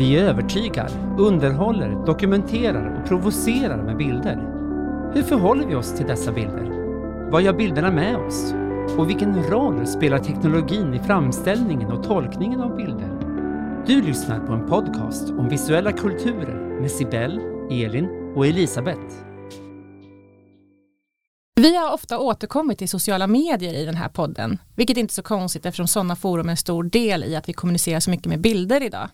Vi övertygar, underhåller, dokumenterar och provocerar med bilder. Hur förhåller vi oss till dessa bilder? Vad gör bilderna med oss? Och vilken roll spelar teknologin i framställningen och tolkningen av bilder? Du lyssnar på en podcast om visuella kulturer med Sibel, Elin och Elisabeth. Vi har ofta återkommit till sociala medier i den här podden, vilket inte är så konstigt eftersom sådana forum är en stor del i att vi kommunicerar så mycket med bilder idag.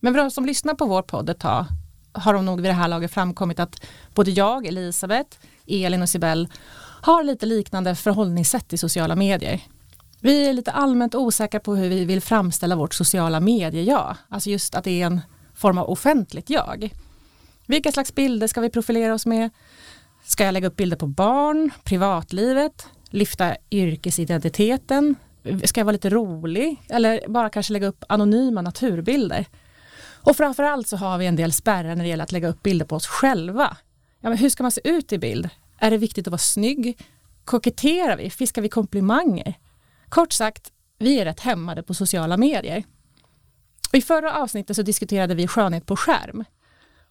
Men för de som lyssnar på vår podd ett tag har de nog vid det här laget framkommit att både jag, Elisabeth, Elin och Sibel har lite liknande förhållningssätt i sociala medier. Vi är lite allmänt osäkra på hur vi vill framställa vårt sociala medie-jag, alltså just att det är en form av offentligt jag. Vilka slags bilder ska vi profilera oss med? Ska jag lägga upp bilder på barn, privatlivet, lyfta yrkesidentiteten? Ska jag vara lite rolig? Eller bara kanske lägga upp anonyma naturbilder? Och framförallt så har vi en del spärrar när det gäller att lägga upp bilder på oss själva. Ja, men hur ska man se ut i bild? Är det viktigt att vara snygg? Koketterar vi? Fiskar vi komplimanger? Kort sagt, vi är rätt hämmade på sociala medier. I förra avsnittet så diskuterade vi skönhet på skärm.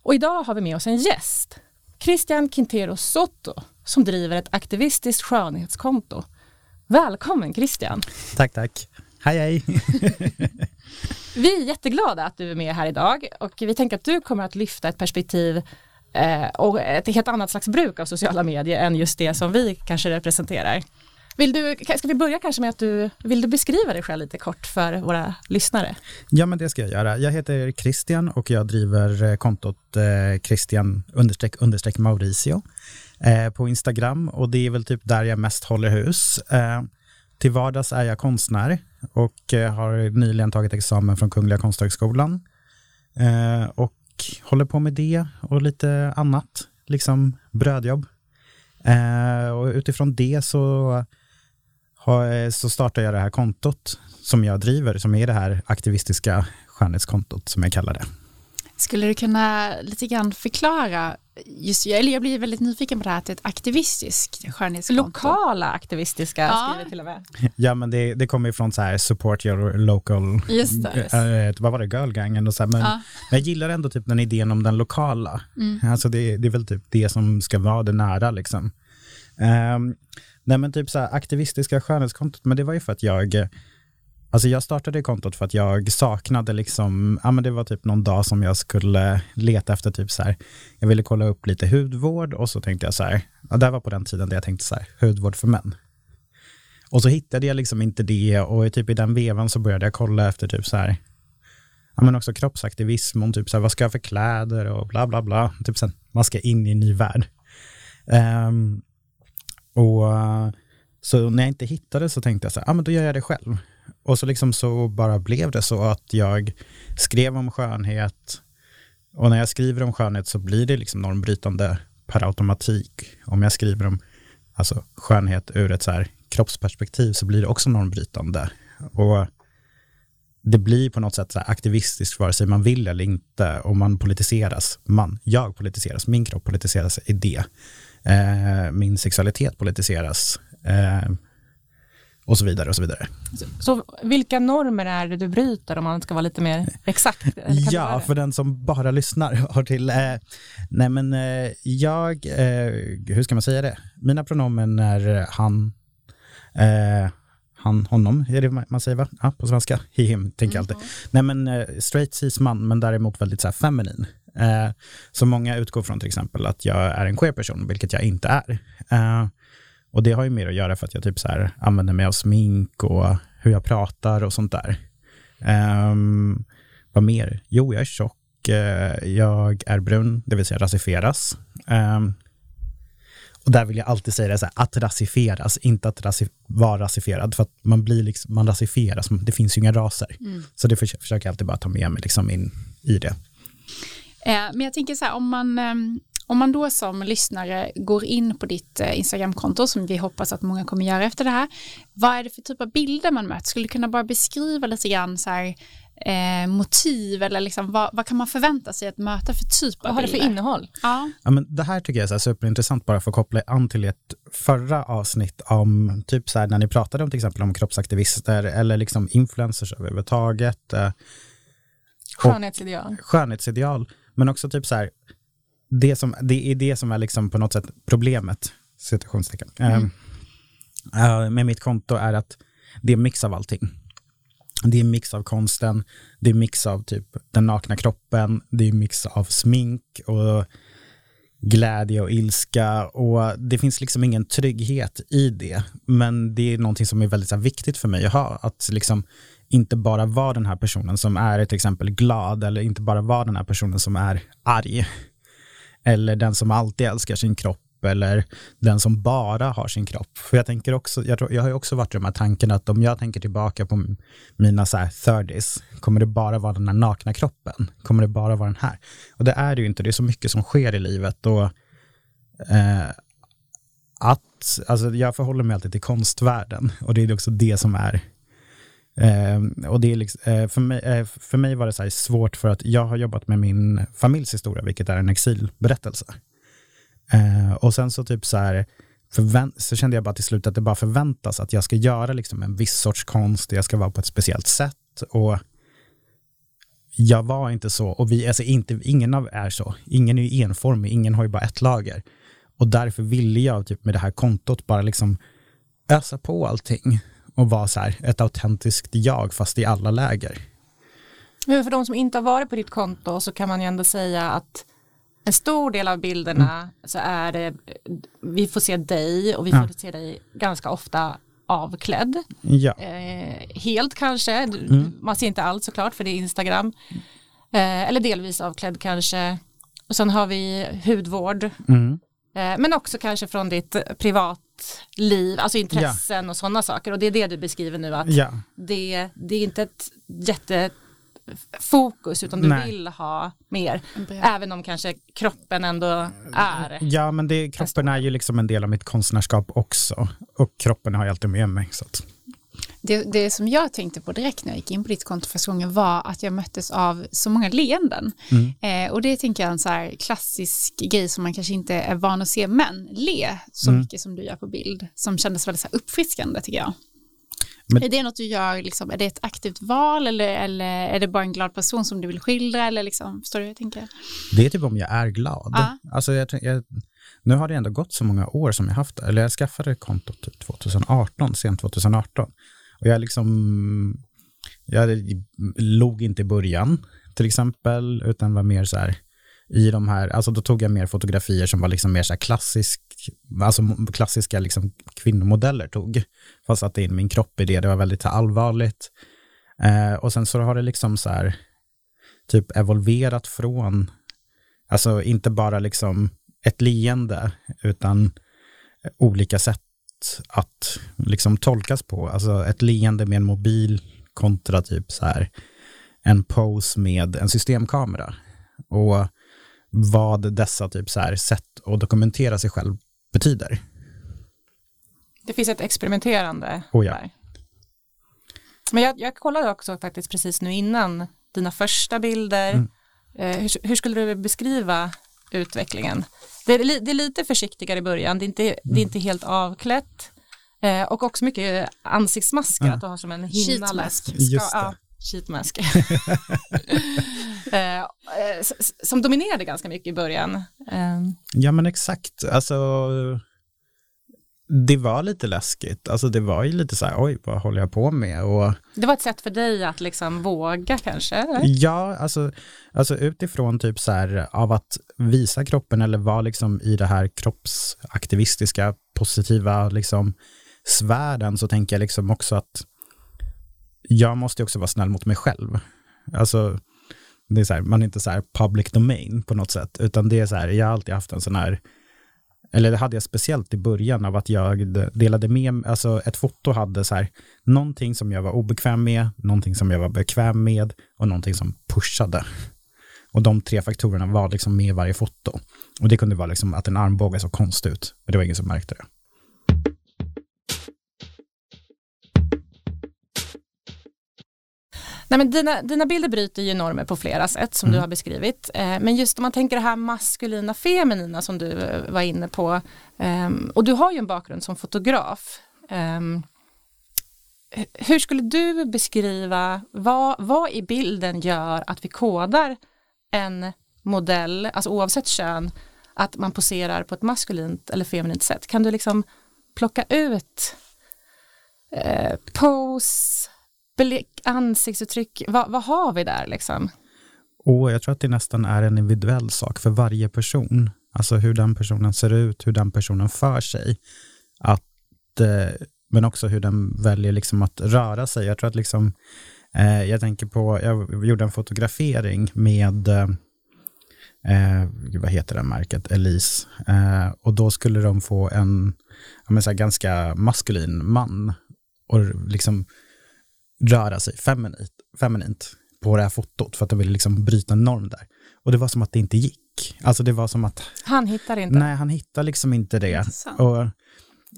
Och idag har vi med oss en gäst. Christian Quintero Soto som driver ett aktivistiskt skönhetskonto. Välkommen Christian! Tack, tack. Hej, hej! vi är jätteglada att du är med här idag och vi tänker att du kommer att lyfta ett perspektiv eh, och ett helt annat slags bruk av sociala medier än just det som vi kanske representerar. Vill du, ska vi börja kanske med att du, vill du beskriva dig själv lite kort för våra lyssnare? Ja, men det ska jag göra. Jag heter Christian och jag driver eh, kontot eh, Christian understreck, understreck Mauricio eh, på Instagram och det är väl typ där jag mest håller hus. Eh, till vardags är jag konstnär och eh, har nyligen tagit examen från Kungliga Konsthögskolan eh, och håller på med det och lite annat, liksom brödjobb. Eh, och utifrån det så så startar jag det här kontot som jag driver, som är det här aktivistiska skönhetskontot som jag kallar det. Skulle du kunna lite grann förklara, just, eller jag blir väldigt nyfiken på det här att det är ett aktivistiskt skönhetskonto. Lokala aktivistiska ja. skriver till och med. Ja men det, det kommer ifrån så här support your local, just det, äh, vad var det, girlgangen och så här, men, ja. men jag gillar ändå typ den idén om den lokala. Mm. Alltså det, det är väl typ det som ska vara det nära liksom. Um, Nej men typ så här aktivistiska skönhetskontot, men det var ju för att jag, alltså jag startade kontot för att jag saknade liksom, ja men det var typ någon dag som jag skulle leta efter typ så här, jag ville kolla upp lite hudvård och så tänkte jag så här, ja det var på den tiden där jag tänkte så här, hudvård för män. Och så hittade jag liksom inte det och typ i den vevan så började jag kolla efter typ så här, ja men också kroppsaktivism och typ så här, vad ska jag för kläder och bla bla bla, typ sen man ska in i en ny värld. Um, och så när jag inte hittade så tänkte jag så här, ja men då gör jag det själv. Och så liksom så bara blev det så att jag skrev om skönhet och när jag skriver om skönhet så blir det liksom normbrytande per automatik. Om jag skriver om alltså, skönhet ur ett så här kroppsperspektiv så blir det också normbrytande. Och det blir på något sätt så aktivistiskt vare sig man vill eller inte och man politiseras, man, jag politiseras, min kropp politiseras i det. Eh, min sexualitet politiseras eh, och så vidare och så vidare. Så, så, vilka normer är det du bryter om man ska vara lite mer exakt? Ja, för den som bara lyssnar har till, eh, nej men eh, jag, eh, hur ska man säga det? Mina pronomen är han, eh, han, honom, är det man säger va? Ja, på svenska. He, him, tänker jag mm. alltid. Nej men eh, straight cis man, men däremot väldigt så här feminin. Eh, så många utgår från till exempel att jag är en queer person, vilket jag inte är. Och det har ju mer att göra för att jag typ så här använder mig av smink och hur jag pratar och sånt där. Eh, vad mer? Jo, jag är tjock, eh, jag är brun, det vill säga rasifieras. Um, och där vill jag alltid säga det så här, att rasifieras, inte att rasi vara rasifierad, för att man blir liksom, man rasifieras, det finns ju inga raser. Mm. Så det försöker jag alltid bara ta med mig liksom in i det. Eh, men jag tänker så här, om man, ehm, om man då som lyssnare går in på ditt eh, Instagramkonto, som vi hoppas att många kommer göra efter det här, vad är det för typ av bilder man möter? Skulle du kunna bara beskriva lite grann så här, eh, motiv eller liksom, vad, vad, kan man förvänta sig att möta för typ av Vad har det för innehåll? Ja. ja. men det här tycker jag är så superintressant bara för att koppla an till ett förra avsnitt om typ så här när ni pratade om till exempel om kroppsaktivister eller liksom influencers överhuvudtaget. Eh, Skönhetsideal. skönhetsideal, men också typ så här, det, som, det är det som är liksom på något sätt problemet, situationstecken, mm. uh, med mitt konto är att det är mix av allting. Det är mix av konsten, det är mix av typ den nakna kroppen, det är mix av smink och glädje och ilska och det finns liksom ingen trygghet i det. Men det är någonting som är väldigt här, viktigt för mig att ha, att liksom inte bara vara den här personen som är till exempel glad eller inte bara vara den här personen som är arg. Eller den som alltid älskar sin kropp eller den som bara har sin kropp. För jag tänker också, jag, tror, jag har ju också varit i de här tankarna att om jag tänker tillbaka på mina så här 30s, kommer det bara vara den här nakna kroppen? Kommer det bara vara den här? Och det är det ju inte, det är så mycket som sker i livet och eh, att, alltså jag förhåller mig alltid till konstvärlden och det är också det som är Eh, och det är liksom, eh, för, mig, eh, för mig var det så svårt för att jag har jobbat med min familjs historia, vilket är en exilberättelse. Eh, och sen så typ så här, så kände jag bara till slut att det bara förväntas att jag ska göra liksom en viss sorts konst, jag ska vara på ett speciellt sätt. Och jag var inte så, och vi, alltså inte, ingen av är så. Ingen är ju enformig, ingen har ju bara ett lager. Och därför ville jag typ med det här kontot bara liksom ösa på allting och vara så här, ett autentiskt jag fast i alla läger. Men för de som inte har varit på ditt konto så kan man ju ändå säga att en stor del av bilderna mm. så är det, vi får se dig och vi får ja. se dig ganska ofta avklädd. Ja. Eh, helt kanske, mm. man ser inte allt såklart för det är Instagram. Eh, eller delvis avklädd kanske. Och sen har vi hudvård. Mm. Eh, men också kanske från ditt privatliv, alltså intressen ja. och sådana saker. Och det är det du beskriver nu att ja. det, det är inte ett jätte fokus utan du Nej. vill ha mer. Även om kanske kroppen ändå är. Ja men det, kroppen är ju liksom en del av mitt konstnärskap också. Och kroppen har jag alltid med mig. Så att. Det, det som jag tänkte på direkt när jag gick in på ditt konto första gången var att jag möttes av så många leenden. Mm. Eh, och det tänker jag är en så här klassisk grej som man kanske inte är van att se män le så mm. mycket som du gör på bild. Som kändes väldigt så uppfriskande tycker jag. Men, är det något du gör, liksom, är det ett aktivt val eller, eller är det bara en glad person som du vill skildra? Eller liksom, förstår du hur jag tänker? Det är typ om jag är glad. Ja. Alltså jag, jag, nu har det ändå gått så många år som jag haft det. Eller jag skaffade kontot typ 2018, sent 2018. Och jag liksom, jag log inte i början till exempel, utan var mer så här, i de här, alltså då tog jag mer fotografier som var liksom mer så här klassisk, alltså klassiska liksom kvinnomodeller tog. Fast satte in min kropp i det, det var väldigt allvarligt. Eh, och sen så har det liksom så här, typ evolverat från, alltså inte bara liksom ett leende, utan olika sätt att liksom tolkas på. Alltså ett leende med en mobil kontra typ så här en pose med en systemkamera. Och vad dessa typ så här sätt att dokumentera sig själv betyder. Det finns ett experimenterande oh ja. där. Men jag, jag kollade också faktiskt precis nu innan dina första bilder. Mm. Eh, hur, hur, skulle du beskriva utvecklingen? Det är, det är, lite försiktigare i början, det är inte, mm. det är inte helt avklätt. Eh, och också mycket ansiktsmasker, mm. att du har som en hinna. Sheetmask. Just det. Ja, sheetmask. Eh, eh, som dominerade ganska mycket i början. Eh. Ja men exakt, alltså det var lite läskigt, alltså det var ju lite så här, oj vad håller jag på med? Och, det var ett sätt för dig att liksom våga kanske? Eller? Ja, alltså, alltså utifrån typ så här av att visa kroppen eller vara liksom i det här kroppsaktivistiska positiva liksom svärden så tänker jag liksom också att jag måste också vara snäll mot mig själv. Alltså, det är så här, man är inte så här public domain på något sätt, utan det är så här, jag har alltid haft en sån här, eller det hade jag speciellt i början av att jag delade med alltså ett foto hade så här, någonting som jag var obekväm med, någonting som jag var bekväm med och någonting som pushade. Och de tre faktorerna var liksom med i varje foto. Och det kunde vara liksom att en armbåge såg konstig ut, men det var ingen som märkte det. Nej, men dina, dina bilder bryter ju normer på flera sätt som mm. du har beskrivit. Eh, men just om man tänker det här maskulina feminina som du eh, var inne på. Eh, och du har ju en bakgrund som fotograf. Ehm, hur skulle du beskriva vad, vad i bilden gör att vi kodar en modell, alltså oavsett kön, att man poserar på ett maskulint eller feminint sätt? Kan du liksom plocka ut eh, pose, blick, ansiktsuttryck, vad, vad har vi där liksom? Och jag tror att det nästan är en individuell sak för varje person. Alltså hur den personen ser ut, hur den personen för sig. Att, eh, men också hur den väljer liksom att röra sig. Jag tror att liksom, eh, jag tänker på, jag gjorde en fotografering med, eh, eh vad heter det märket, Elise. Eh, och då skulle de få en ja, så ganska maskulin man och liksom röra sig feminint, feminint på det här fotot för att de ville liksom bryta en norm där. Och det var som att det inte gick. Alltså det var som att... Han hittar inte? Nej, han hittar liksom inte det. Och,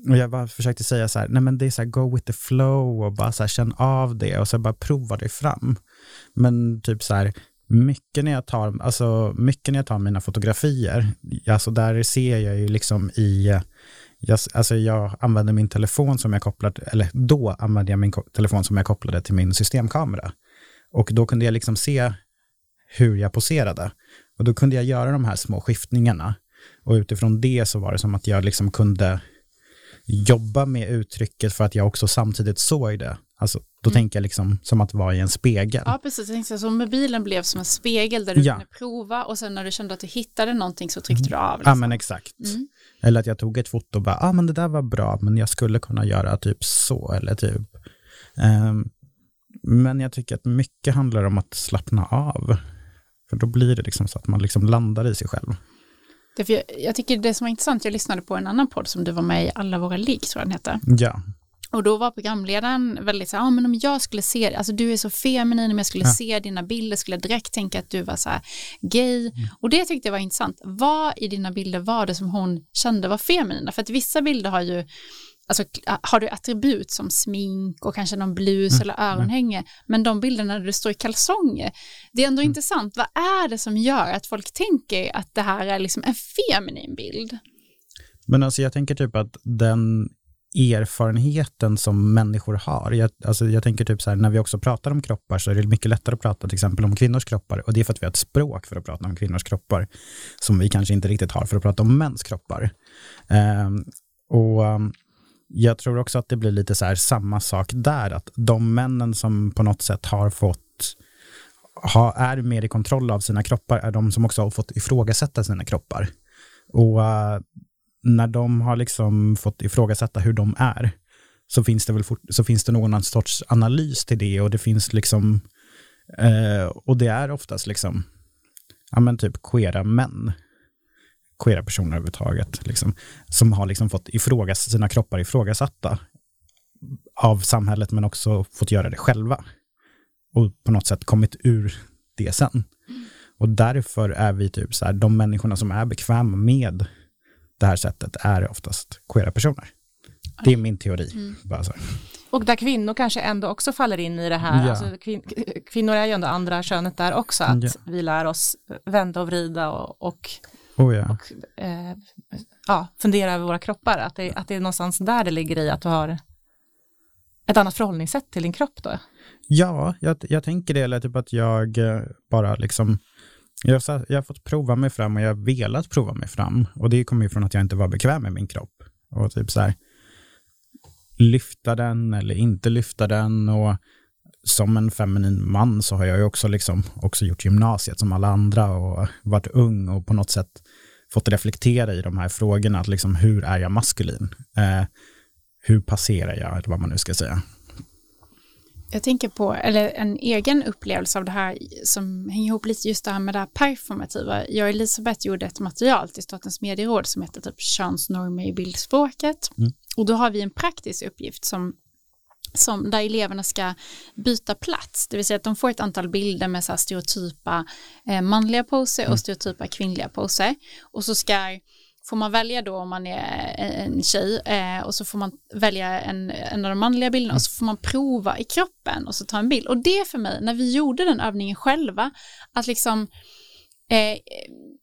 och jag bara försökte säga så här, nej men det är så här, go with the flow och bara så här, känn av det och så bara prova dig fram. Men typ så här, mycket när jag tar, alltså mycket när jag tar mina fotografier, alltså där ser jag ju liksom i, jag, alltså jag använde min telefon som jag kopplade, eller då använde jag min telefon som jag kopplade till min systemkamera. Och då kunde jag liksom se hur jag poserade. Och då kunde jag göra de här små skiftningarna. Och utifrån det så var det som att jag liksom kunde jobba med uttrycket för att jag också samtidigt såg det. Alltså, då mm. tänker jag liksom som att vara i en spegel. Ja, precis. Jag tänkte så mobilen blev som en spegel där du ja. kunde prova och sen när du kände att du hittade någonting så tryckte du av. Liksom. Ja, men exakt. Mm. Eller att jag tog ett foto och bara, ja ah, men det där var bra, men jag skulle kunna göra typ så, eller typ. Um, men jag tycker att mycket handlar om att slappna av. För då blir det liksom så att man liksom landar i sig själv. Därför jag, jag tycker det som var intressant, jag lyssnade på en annan podd som du var med i, Alla våra lig tror jag den heter. Ja. Och då var programledaren väldigt så här, ah, men om jag skulle se, alltså du är så feminin, om jag skulle ja. se dina bilder skulle jag direkt tänka att du var så här gay. Mm. Och det tyckte jag var intressant. Vad i dina bilder var det som hon kände var feminina? För att vissa bilder har ju Alltså har du attribut som smink och kanske någon blus mm. eller mm. öronhänge, men de bilderna där du står i kalsonger, det är ändå mm. intressant. Vad är det som gör att folk tänker att det här är liksom en feminin bild? Men alltså jag tänker typ att den erfarenheten som människor har. Jag, alltså jag tänker typ så här, när vi också pratar om kroppar så är det mycket lättare att prata till exempel om kvinnors kroppar och det är för att vi har ett språk för att prata om kvinnors kroppar som vi kanske inte riktigt har för att prata om mäns kroppar. Um, och um, jag tror också att det blir lite så här samma sak där, att de männen som på något sätt har fått ha, är mer i kontroll av sina kroppar är de som också har fått ifrågasätta sina kroppar. Och uh, när de har liksom fått ifrågasätta hur de är, så finns det väl fort, så finns det någon sorts analys till det och det finns liksom, uh, och det är oftast liksom, ja men typ queera män queera personer överhuvudtaget, liksom, som har liksom fått ifrågas, sina kroppar ifrågasatta av samhället, men också fått göra det själva. Och på något sätt kommit ur det sen. Och därför är vi typ så här, de människorna som är bekväma med det här sättet är oftast queera personer. Det är min teori. Mm. Bara så. Och där kvinnor kanske ändå också faller in i det här, ja. alltså, kvin kvinnor är ju ändå andra könet där också, att ja. vi lär oss vända och vrida och, och Oh ja. Och, eh, ja, fundera över våra kroppar, att det, att det är någonstans där det ligger i att du har ett annat förhållningssätt till din kropp då? Ja, jag, jag tänker det, eller typ att jag eh, bara liksom jag, jag har fått prova mig fram och jag har velat prova mig fram. Och det kommer ju från att jag inte var bekväm med min kropp. Och typ så här, lyfta den eller inte lyfta den. Och som en feminin man så har jag ju också, liksom, också gjort gymnasiet som alla andra och varit ung och på något sätt fått reflektera i de här frågorna. Att liksom, hur är jag maskulin? Eh, hur passerar jag, eller vad man nu ska säga. Jag tänker på, eller en egen upplevelse av det här som hänger ihop lite just det här med det här performativa. Jag och Elisabeth gjorde ett material till Statens medieråd som heter typ könsnormer i bildspråket. Mm. Och då har vi en praktisk uppgift som som, där eleverna ska byta plats, det vill säga att de får ett antal bilder med så stereotypa eh, manliga poser och mm. stereotypa kvinnliga poser och så ska får man välja då om man är en tjej eh, och så får man välja en, en av de manliga bilderna och så får man prova i kroppen och så ta en bild. Och det för mig när vi gjorde den övningen själva att liksom eh,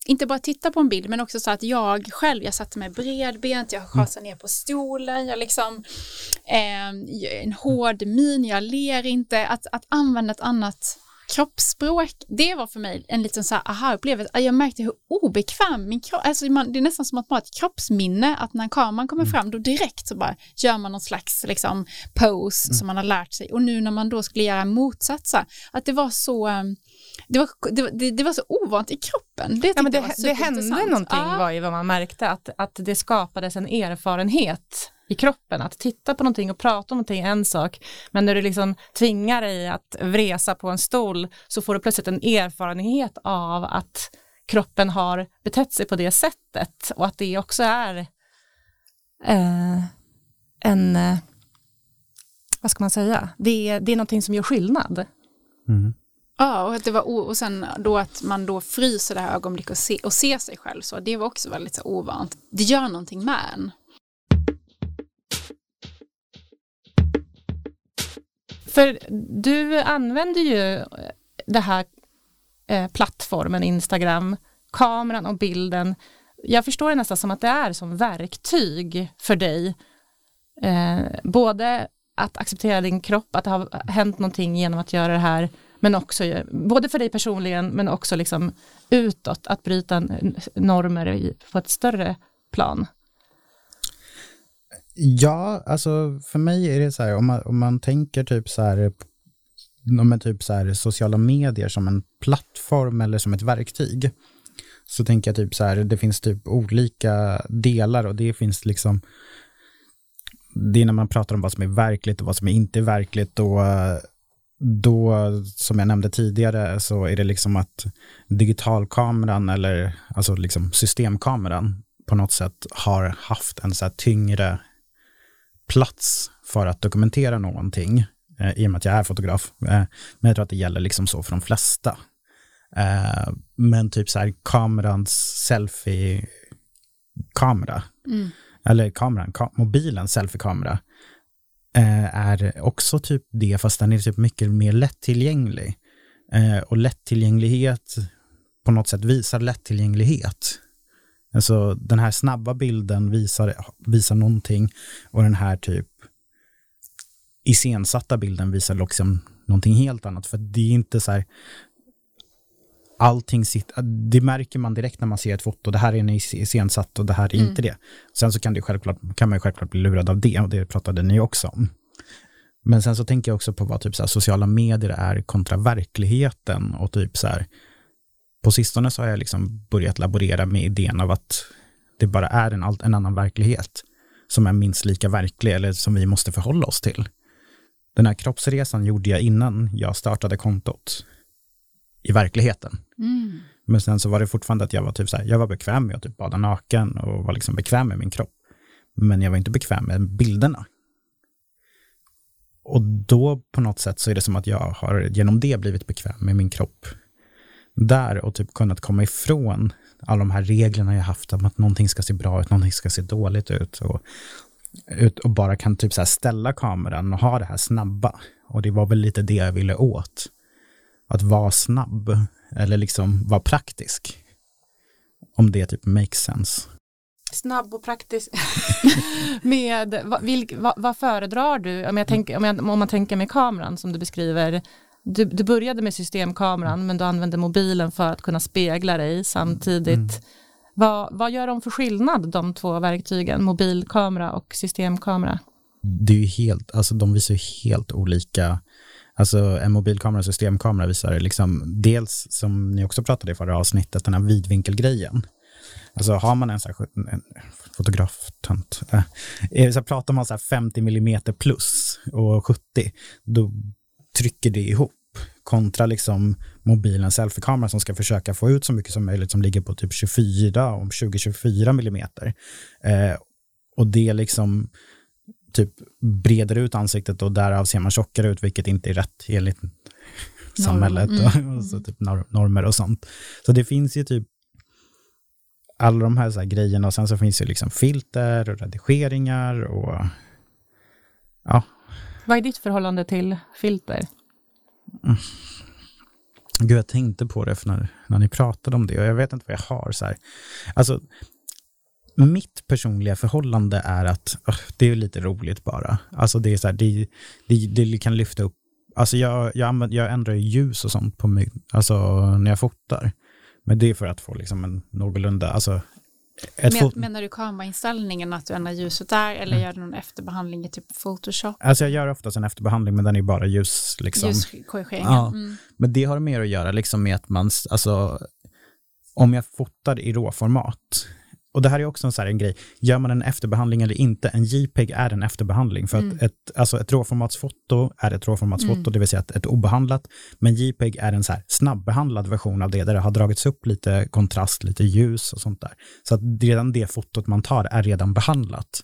inte bara titta på en bild men också så att jag själv, jag satte mig bredbent, jag schasade ner på stolen, jag liksom eh, en hård min, jag ler inte, att, att använda ett annat kroppsspråk, det var för mig en liten så här aha-upplevelse. Jag märkte hur obekväm min kropp, alltså man, det är nästan som att man har ett kroppsminne, att när kameran kommer mm. fram då direkt så bara gör man någon slags liksom pose mm. som man har lärt sig och nu när man då skulle göra motsatsa, att det var så ehm, det var, det, det var så ovant i kroppen. Det, ja, men det, det hände någonting ah. var ju vad man märkte, att, att det skapades en erfarenhet i kroppen. Att titta på någonting och prata om någonting är en sak, men när du liksom tvingar dig att vresa på en stol så får du plötsligt en erfarenhet av att kroppen har betett sig på det sättet och att det också är eh, en, eh, vad ska man säga, det, det är någonting som gör skillnad. Mm. Ja, och, att det var och sen då att man då fryser det här ögonblicket och, se, och ser sig själv så, det var också väldigt så ovant. Det gör någonting med en. För du använder ju eh, det här eh, plattformen Instagram, kameran och bilden. Jag förstår det nästan som att det är som verktyg för dig. Eh, både att acceptera din kropp, att det har hänt någonting genom att göra det här, men också, både för dig personligen, men också liksom utåt, att bryta normer på ett större plan. Ja, alltså för mig är det så här, om man, om man tänker typ så här, men typ så här, sociala medier som en plattform eller som ett verktyg, så tänker jag typ så här, det finns typ olika delar och det finns liksom, det är när man pratar om vad som är verkligt och vad som är inte verkligt och då, som jag nämnde tidigare, så är det liksom att digitalkameran eller alltså liksom systemkameran på något sätt har haft en så här tyngre plats för att dokumentera någonting, eh, i och med att jag är fotograf. Eh, men jag tror att det gäller liksom så för de flesta. Eh, men typ så här kamerans selfie-kamera, mm. eller kameran, ka mobilens selfie-kamera, eh, är också typ det, fast den är typ mycket mer lättillgänglig. Eh, och lättillgänglighet på något sätt visar lättillgänglighet. Alltså den här snabba bilden visar, visar någonting och den här typ iscensatta bilden visar liksom någonting helt annat. För det är inte så här, allting sitter, det märker man direkt när man ser ett foto, det här är en iscensatt och det här är mm. inte det. Sen så kan, det självklart, kan man ju självklart bli lurad av det och det pratade ni också om. Men sen så tänker jag också på vad typ så här, sociala medier är kontra verkligheten och typ så här, på sistone så har jag liksom börjat laborera med idén av att det bara är en, en annan verklighet som är minst lika verklig eller som vi måste förhålla oss till. Den här kroppsresan gjorde jag innan jag startade kontot i verkligheten. Mm. Men sen så var det fortfarande att jag var typ så här, jag var bekväm med att typ bada naken och var liksom bekväm med min kropp. Men jag var inte bekväm med bilderna. Och då på något sätt så är det som att jag har genom det blivit bekväm med min kropp där och typ kunnat komma ifrån alla de här reglerna jag haft om att någonting ska se bra ut, någonting ska se dåligt ut och, ut och bara kan typ så ställa kameran och ha det här snabba. Och det var väl lite det jag ville åt. Att vara snabb eller liksom vara praktisk. Om det typ makes sense. Snabb och praktisk. med, vad, vilk, vad, vad, föredrar du? Om, jag tänker, om, jag, om man tänker med kameran som du beskriver, du, du började med systemkameran men du använde mobilen för att kunna spegla dig samtidigt. Mm. Vad, vad gör de för skillnad, de två verktygen, mobilkamera och systemkamera? Det är ju helt, alltså de visar ju helt olika Alltså en mobilkamera och systemkamera visar liksom dels, som ni också pratade i förra avsnittet, den här vidvinkelgrejen. Alltså har man en, så här, en fotograftönt, äh, så pratar man så här 50 mm plus och 70, då trycker det ihop kontra liksom mobilens selfiekamera som ska försöka få ut så mycket som möjligt som ligger på typ 24, om 20-24 millimeter. Eh, och det liksom typ breder ut ansiktet och därav ser man tjockare ut, vilket inte är rätt enligt samhället mm. och, så typ normer och sånt. Så det finns ju typ alla de här, så här grejerna och sen så finns det liksom filter och redigeringar och ja. Vad är ditt förhållande till filter? Gud, jag tänkte på det när, när ni pratade om det och jag vet inte vad jag har. Så här. Alltså, mitt personliga förhållande är att oh, det är lite roligt bara. Alltså det är så här, det, det, det kan lyfta upp, alltså jag, jag, använder, jag ändrar ljus och sånt på mig, alltså när jag fotar. Men det är för att få liksom en någorlunda, alltså men, menar du kamerainställningen, att du ändrar ljuset där eller mm. gör du någon efterbehandling i typ Photoshop? Alltså jag gör oftast en efterbehandling men den är bara ljus. Liksom. Ljuskorrigering. Ja. Mm. Men det har mer att göra liksom med att man, alltså om jag fotar i råformat, och det här är också en, så en grej, gör man en efterbehandling eller inte, en JPEG är en efterbehandling. För mm. att ett, alltså ett råformatsfoto är ett råformatsfoto, mm. det vill säga ett, ett obehandlat, men JPEG är en så snabbbehandlad version av det, där det har dragits upp lite kontrast, lite ljus och sånt där. Så att redan det fotot man tar är redan behandlat.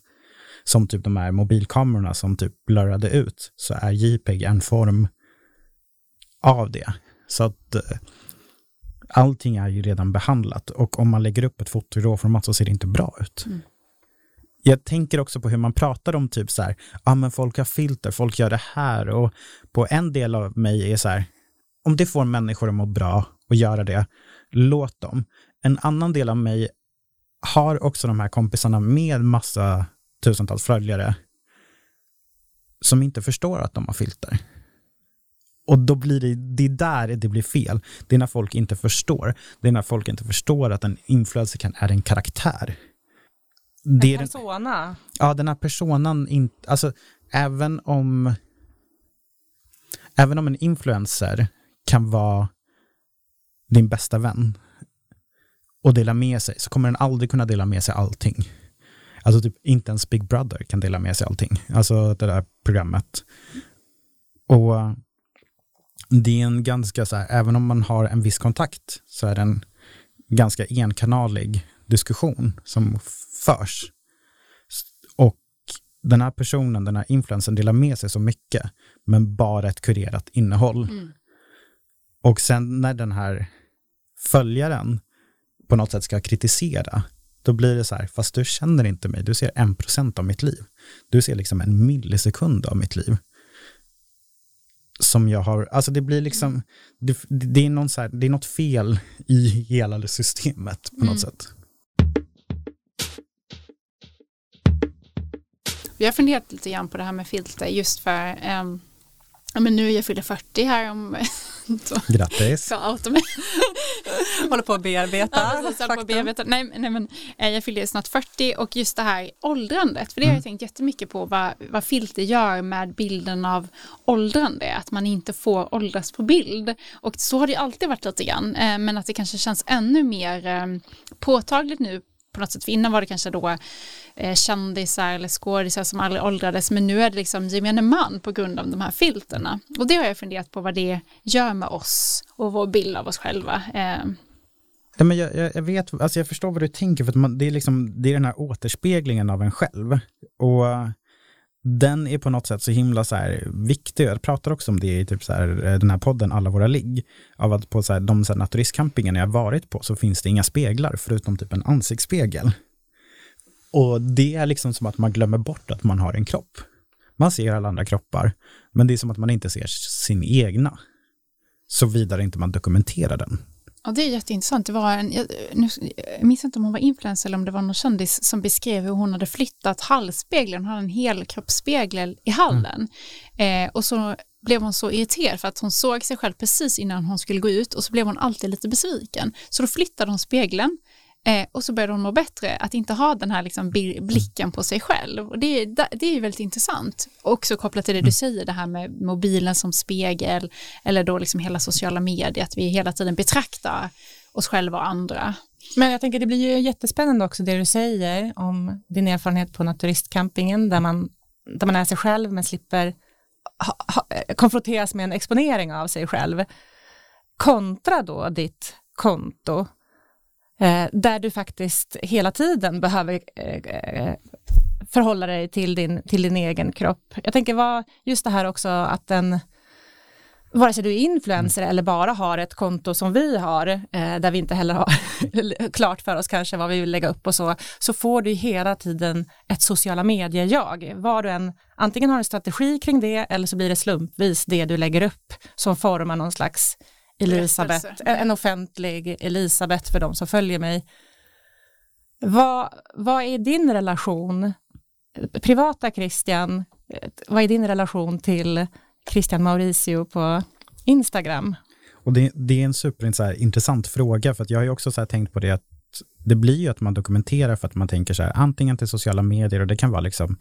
Som typ de här mobilkamerorna som typ blurrade ut, så är JPEG en form av det. Så att eh, allting är ju redan behandlat och om man lägger upp ett foto i råformat så ser det inte bra ut. Mm. Jag tänker också på hur man pratar om typ så här, ja ah, men folk har filter, folk gör det här och på en del av mig är så här, om det får människor att må bra och göra det, låt dem. En annan del av mig har också de här kompisarna med massa tusentals följare som inte förstår att de har filter. Och då blir det, det är där det blir fel. Det är när folk inte förstår. Det är när folk inte förstår att en influencer kan, är en karaktär. Det en persona? Den, ja, den här personan, in, alltså även om, även om en influencer kan vara din bästa vän och dela med sig, så kommer den aldrig kunna dela med sig allting. Alltså typ inte ens Big Brother kan dela med sig allting. Alltså det där programmet. Och det är en ganska så här, även om man har en viss kontakt så är det en ganska enkanalig diskussion som förs. Och den här personen, den här influensen delar med sig så mycket, men bara ett kurerat innehåll. Mm. Och sen när den här följaren på något sätt ska kritisera, då blir det så här, fast du känner inte mig, du ser en procent av mitt liv. Du ser liksom en millisekund av mitt liv som jag har, alltså det blir liksom, det, det är, någon här, det är något fel i hela det systemet på något mm. sätt. Vi har funderat lite grann på det här med filter just för um, Ja, men nu är jag fyller 40 här om... Grattis! Håller på att bearbeta. Ja, på att bearbeta. Nej, nej, men eh, jag fyller snart 40 och just det här åldrandet, för det har jag mm. tänkt jättemycket på vad, vad filter gör med bilden av åldrande, att man inte får åldras på bild. Och så har det alltid varit lite grann, eh, men att det kanske känns ännu mer eh, påtagligt nu på något sätt. För innan var det kanske då eh, kändisar eller skådisar som aldrig åldrades, men nu är det liksom gemene man på grund av de här filterna. Och det har jag funderat på vad det gör med oss och vår bild av oss själva. Eh. Ja, men jag, jag, vet, alltså jag förstår vad du tänker, för att man, det, är liksom, det är den här återspeglingen av en själv. Och den är på något sätt så himla så här viktig. Jag pratar också om det i typ så här, eh, den här podden Alla våra ligg. Av att på så här, de så här naturistcampingarna jag varit på så finns det inga speglar förutom typ en ansiktsspegel. Och det är liksom som att man glömmer bort att man har en kropp. Man ser alla andra kroppar, men det är som att man inte ser sin egna. Såvida inte man dokumenterar den. Ja, det är jätteintressant. Det var en, jag, nu, jag minns inte om hon var influencer eller om det var någon kändis som beskrev hur hon hade flyttat hallspegeln. Hon hade en helkroppsspegel i hallen. Mm. Eh, och så blev hon så irriterad för att hon såg sig själv precis innan hon skulle gå ut och så blev hon alltid lite besviken. Så då flyttade hon spegeln Eh, och så började hon må bättre, att inte ha den här liksom blicken på sig själv. Och det, det är ju väldigt intressant. Också kopplat till det du mm. säger, det här med mobilen som spegel, eller då liksom hela sociala medier, att vi hela tiden betraktar oss själva och andra. Men jag tänker det blir ju jättespännande också det du säger om din erfarenhet på naturistcampingen, där man, där man är sig själv men slipper ha, ha, konfronteras med en exponering av sig själv. Kontra då ditt konto Eh, där du faktiskt hela tiden behöver eh, eh, förhålla dig till din, till din egen kropp. Jag tänker vad, just det här också att den vare sig du är influencer mm. eller bara har ett konto som vi har, eh, där vi inte heller har klart för oss kanske vad vi vill lägga upp och så, så får du hela tiden ett sociala medier-jag. Var du än antingen har en strategi kring det eller så blir det slumpvis det du lägger upp som formar någon slags Elisabeth, en offentlig Elisabeth för de som följer mig. Vad, vad är din relation, privata Christian, vad är din relation till Christian Mauricio på Instagram? Och det, det är en superintressant fråga, för att jag har ju också så tänkt på det att det blir ju att man dokumenterar för att man tänker så här, antingen till sociala medier och det kan vara liksom,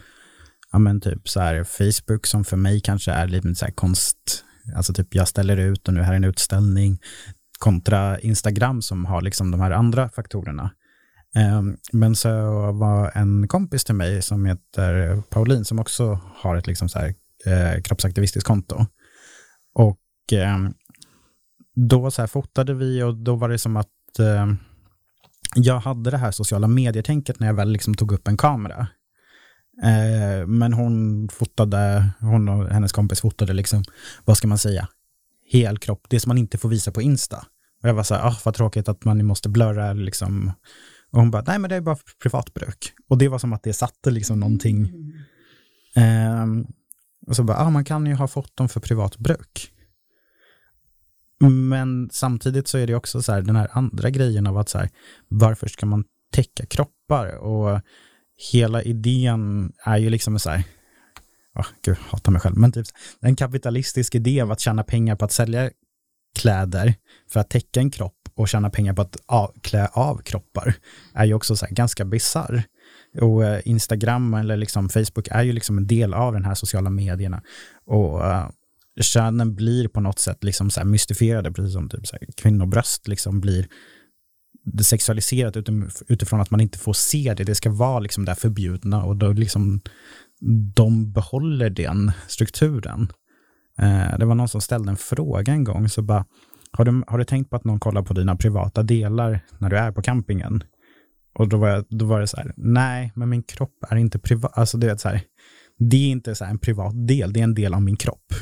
ja men typ så här Facebook som för mig kanske är lite så här konst, alltså typ jag ställer ut och nu här är en utställning, kontra Instagram som har liksom de här andra faktorerna. Ehm, men så var en kompis till mig som heter Pauline som också har ett liksom så här, eh, kroppsaktivistiskt konto. Och eh, då så här fotade vi och då var det som att eh, jag hade det här sociala medier-tänket när jag väl liksom tog upp en kamera. Eh, men hon fotade, hon och hennes kompis fotade liksom, vad ska man säga, hel kropp, det som man inte får visa på Insta. Och jag var så här, ah, vad tråkigt att man måste blurra liksom. Och hon bara, nej men det är bara för privatbruk. Och det var som att det satte liksom någonting. Mm. Eh, och så bara, ah, man kan ju ha fått dem för privatbruk. Men samtidigt så är det också så här, den här andra grejen av att så här, varför ska man täcka kroppar? Och hela idén är ju liksom så här, oh, gud, hatar mig själv, men typ en kapitalistisk idé av att tjäna pengar på att sälja kläder för att täcka en kropp och tjäna pengar på att av, klä av kroppar är ju också så här ganska bisarr. Och eh, Instagram eller liksom Facebook är ju liksom en del av den här sociala medierna. Och uh, könen blir på något sätt liksom så mystifierade, precis som typ så här, kvinnobröst liksom blir det sexualiserat utifrån att man inte får se det. Det ska vara liksom det förbjudna och då liksom de behåller den strukturen. Eh, det var någon som ställde en fråga en gång, så bara, har du, har du tänkt på att någon kollar på dina privata delar när du är på campingen? Och då var, jag, då var det så här, nej, men min kropp är inte privat. Alltså det är, så här, det är inte så en privat del, det är en del av min kropp.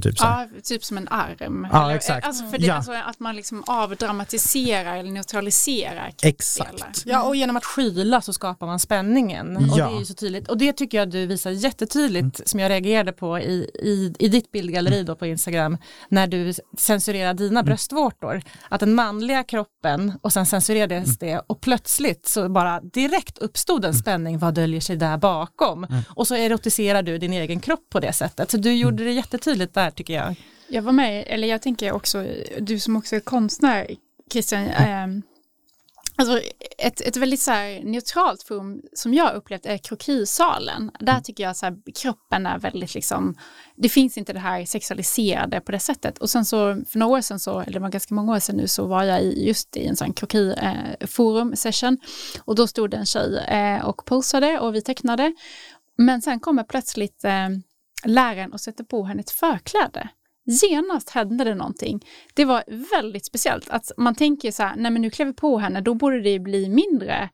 Typ, ja, typ som en arm. Ja, eller, exakt. Alltså för det, ja. alltså att man liksom avdramatiserar eller neutraliserar Exakt. Ja, och genom att skyla så skapar man spänningen. Ja. Och det är ju så tydligt. Och det tycker jag du visar jättetydligt, mm. som jag reagerade på i, i, i ditt bildgalleri då på Instagram, när du censurerar dina mm. bröstvårtor. Att den manliga kroppen, och sen censurerades mm. det, och plötsligt så bara direkt uppstod en mm. spänning, vad döljer sig där bakom? Mm. Och så erotiserar du din egen kropp på det sättet. Så du gjorde det jättetydligt där där tycker jag. Jag var med, eller jag tänker också, du som också är konstnär, Christian, eh, Alltså ett, ett väldigt så här neutralt forum som jag upplevt är krokisalen. Där tycker jag att kroppen är väldigt liksom, det finns inte det här sexualiserade på det sättet. Och sen så för några år sedan, så, eller det var ganska många år sedan nu, så var jag i, just i en sån krokiforum eh, session. Och då stod det en tjej eh, och posade och vi tecknade. Men sen kommer plötsligt eh, läraren och sätter på henne ett förkläde. Genast hände det någonting. Det var väldigt speciellt. Att man tänker så här, nej men nu klär vi på henne, då borde det bli mindre eh,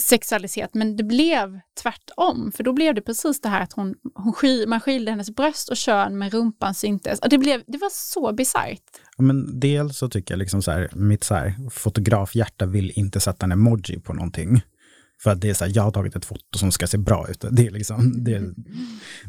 sexualitet, sexualiserat, men det blev tvärtom. För då blev det precis det här att hon, hon sky, man skilde hennes bröst och kön men rumpan syntes. Och det, blev, det var så bisarrt. Men dels så tycker jag liksom så här, mitt så här, fotografhjärta vill inte sätta en emoji på någonting. För att det är så här, jag har tagit ett foto som ska se bra ut. Det är, liksom, det,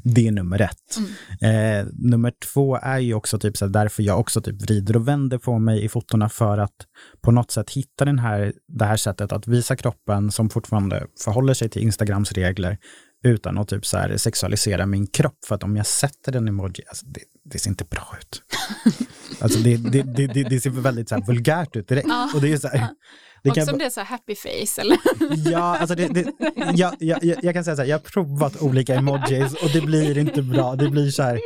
det är nummer ett. Mm. Eh, nummer två är ju också typ så här, därför jag också typ vrider och vänder på mig i fotona för att på något sätt hitta den här, det här sättet att visa kroppen som fortfarande förhåller sig till Instagrams regler utan att typ så här sexualisera min kropp. För att om jag sätter en emoji, alltså det, det ser inte bra ut. alltså det, det, det, det, ser väldigt så vulgärt ut direkt. Och det är så här, det och kan... som det är så happy face eller? Ja, alltså det, det, ja, ja, jag kan säga så här, jag har provat olika emojis och det blir inte bra. Det blir så här.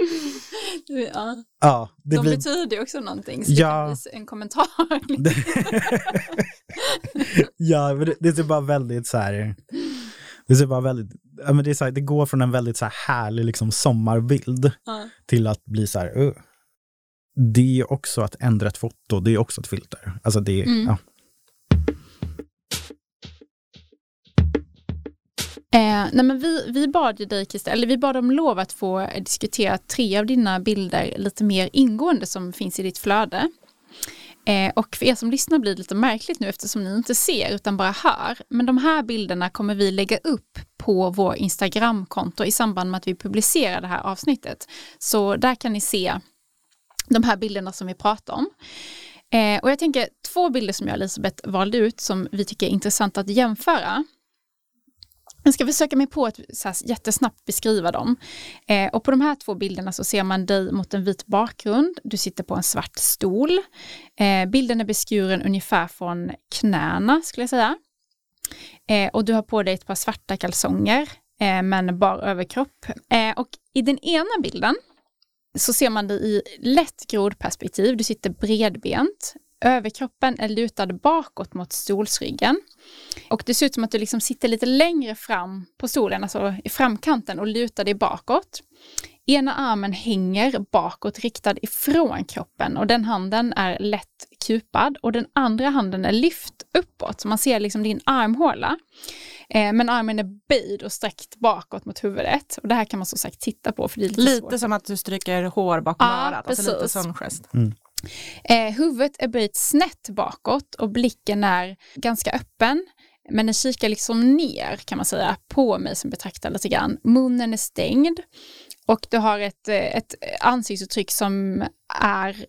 Ja, ja det De blir... betyder också någonting, så ja. det en kommentar. ja, men det, det ser bara väldigt så här, det ser bara väldigt, ja, men det, är så här, det går från en väldigt så här härlig liksom sommarbild ja. till att bli så här, uh. det är också att ändra ett foto, det är också ett filter. Alltså det, mm. ja. Eh, nej men vi, vi bad ju dig Christer, eller vi bad om lov att få diskutera tre av dina bilder lite mer ingående som finns i ditt flöde. Eh, och för er som lyssnar blir det lite märkligt nu eftersom ni inte ser utan bara hör. Men de här bilderna kommer vi lägga upp på vår Instagramkonto i samband med att vi publicerar det här avsnittet. Så där kan ni se de här bilderna som vi pratar om. Eh, och jag tänker två bilder som jag och Elisabeth valde ut som vi tycker är intressanta att jämföra. Jag ska försöka mig på att så här, jättesnabbt beskriva dem. Eh, och på de här två bilderna så ser man dig mot en vit bakgrund. Du sitter på en svart stol. Eh, bilden är beskuren ungefär från knäna skulle jag säga. Eh, och du har på dig ett par svarta kalsonger eh, men bar överkropp. Eh, och i den ena bilden så ser man dig i lätt grodperspektiv. Du sitter bredbent. Överkroppen är lutad bakåt mot stolsryggen. Och det ser ut som att du liksom sitter lite längre fram på stolen, alltså i framkanten och lutar dig bakåt. Ena armen hänger bakåt riktad ifrån kroppen och den handen är lätt kupad och den andra handen är lyft uppåt, så man ser liksom din armhåla. Eh, men armen är böjd och sträckt bakåt mot huvudet. Och det här kan man som sagt titta på. För det är lite lite svårt. som att du stryker hår bakom Ja, örat, alltså lite precis. sån gest. Eh, huvudet är böjt snett bakåt och blicken är ganska öppen. Men den kikar liksom ner kan man säga på mig som betraktar lite grann. Munnen är stängd och du har ett, eh, ett ansiktsuttryck som är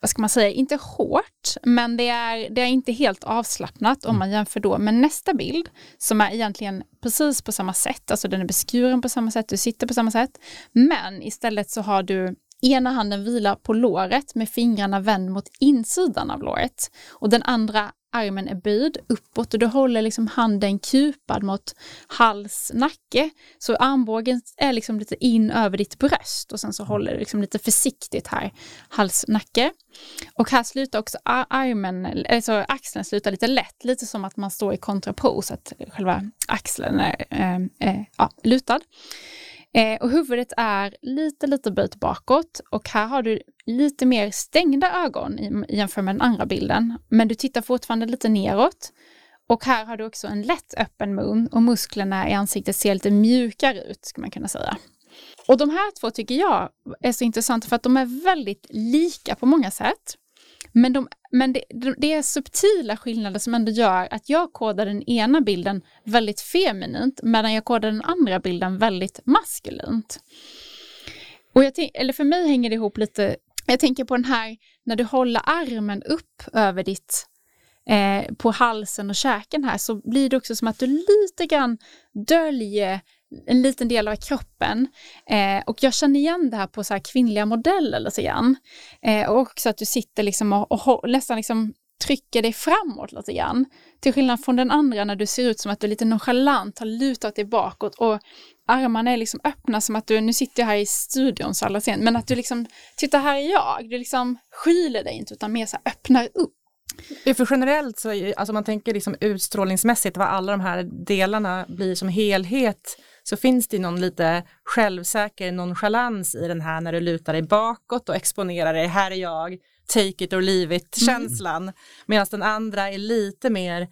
vad ska man säga, inte hårt, men det är, det är inte helt avslappnat om man jämför då med nästa bild som är egentligen precis på samma sätt, alltså den är beskuren på samma sätt, du sitter på samma sätt, men istället så har du ena handen vilar på låret med fingrarna vänd mot insidan av låret och den andra armen är böjd uppåt och du håller liksom handen kupad mot hals, nacke. Så armbågen är liksom lite in över ditt bröst och sen så håller du liksom lite försiktigt här, hals, nacke. Och här slutar också armen, alltså axeln slutar lite lätt, lite som att man står i kontrapos, att själva axeln är är, är ja, lutad. Eh, och huvudet är lite, lite böjt bakåt och här har du lite mer stängda ögon i, jämfört med den andra bilden. Men du tittar fortfarande lite neråt. Och här har du också en lätt öppen mun och musklerna i ansiktet ser lite mjukare ut, ska man kunna säga. Och de här två tycker jag är så intressanta för att de är väldigt lika på många sätt. Men, de, men det, det är subtila skillnader som ändå gör att jag kodar den ena bilden väldigt feminint medan jag kodar den andra bilden väldigt maskulint. Och jag tänk, eller för mig hänger det ihop lite, jag tänker på den här när du håller armen upp över ditt eh, på halsen och käken här så blir det också som att du lite grann döljer en liten del av kroppen. Eh, och jag känner igen det här på så här kvinnliga modeller lite grann. Eh, och också att du sitter liksom och, och nästan liksom trycker dig framåt lite grann. Till skillnad från den andra när du ser ut som att du lite nonchalant har lutat dig bakåt och armarna är liksom öppna som att du, nu sitter jag här i studion så alla ser, men att du liksom, titta här är jag, du liksom skyler dig inte utan mer så här öppnar upp. För generellt så, alltså man tänker liksom utstrålningsmässigt vad alla de här delarna blir som helhet så finns det någon lite självsäker nonchalans i den här när du lutar dig bakåt och exponerar dig, här är jag, take it or leave it känslan. Medan den andra är lite mer,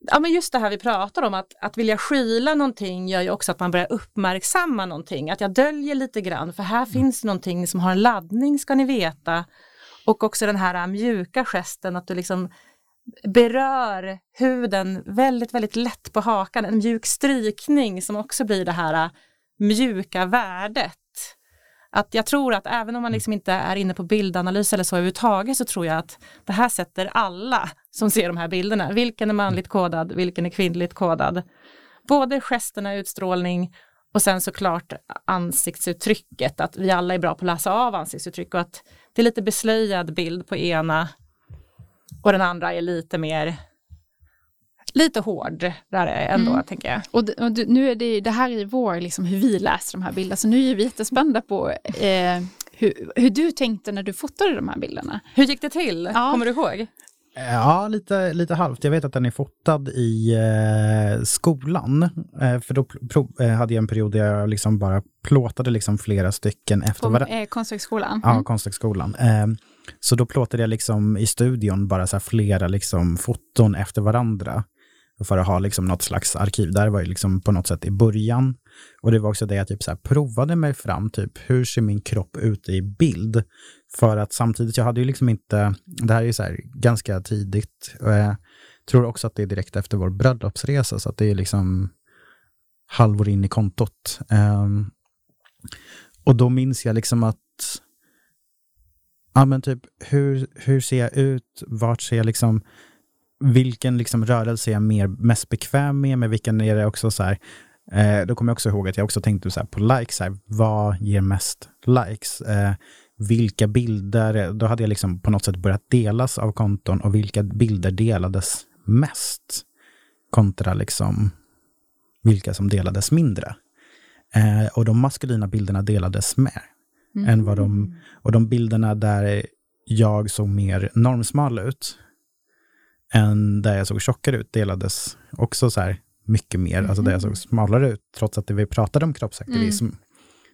ja men just det här vi pratar om, att, att vilja skyla någonting gör ju också att man börjar uppmärksamma någonting, att jag döljer lite grann, för här finns någonting som har en laddning ska ni veta. Och också den här mjuka gesten att du liksom berör huden väldigt, väldigt lätt på hakan. En mjuk strykning som också blir det här äh, mjuka värdet. Att jag tror att även om man liksom inte är inne på bildanalys eller så överhuvudtaget så tror jag att det här sätter alla som ser de här bilderna. Vilken är manligt kodad, vilken är kvinnligt kodad. Både gesterna, utstrålning och sen såklart ansiktsuttrycket, att vi alla är bra på att läsa av ansiktsuttryck och att det är lite beslöjad bild på ena och den andra är lite mer lite hård där är ändå Mm. tänker jag. Och, det, och det, nu är det, det här är vår, liksom, hur vi läser de här bilderna, så nu är vi jättespända på eh, hur, hur du tänkte när du fotade de här bilderna. Hur gick det till? Ja. Kommer du ihåg? Ja, lite, lite halvt. Jag vet att den är fotad i eh, skolan. Eh, för då pl- eh, hade jag en period där jag liksom bara plåtade liksom flera stycken efter På varandra. eh, Konsthögskolan. Ja, Mm. Konsthögskolan. Så då plåtade jag liksom i studion bara så här flera liksom foton efter varandra. För att ha liksom något slags arkiv. Där var ju liksom på något sätt i början. Och det var också det jag typ så här provade mig fram, typ hur ser min kropp ut i bild? För att samtidigt, jag hade ju liksom inte, det här är ju så här ganska tidigt. Och jag tror också att det är direkt efter vår bröllopsresa, så att det är liksom halvår in i kontot. Um, och då minns jag liksom att Ja men typ hur, hur ser jag ut? Vart ser jag liksom vilken liksom rörelse är jag mer, mest bekväm med? Med vilken är det också så här, eh, då kommer jag också ihåg att jag också tänkte så här på likes, här, vad ger mest likes? Eh, vilka bilder, då hade jag liksom på något sätt börjat delas av konton och vilka bilder delades mest kontra liksom vilka som delades mindre. Eh, och de maskulina bilderna delades mer. Mm. Än vad de, och de bilderna där jag såg mer normsmal ut, än där jag såg tjockare ut, delades också så här mycket mer, mm. alltså där jag såg smalare ut, trots att vi pratade om kroppsaktivism. Mm.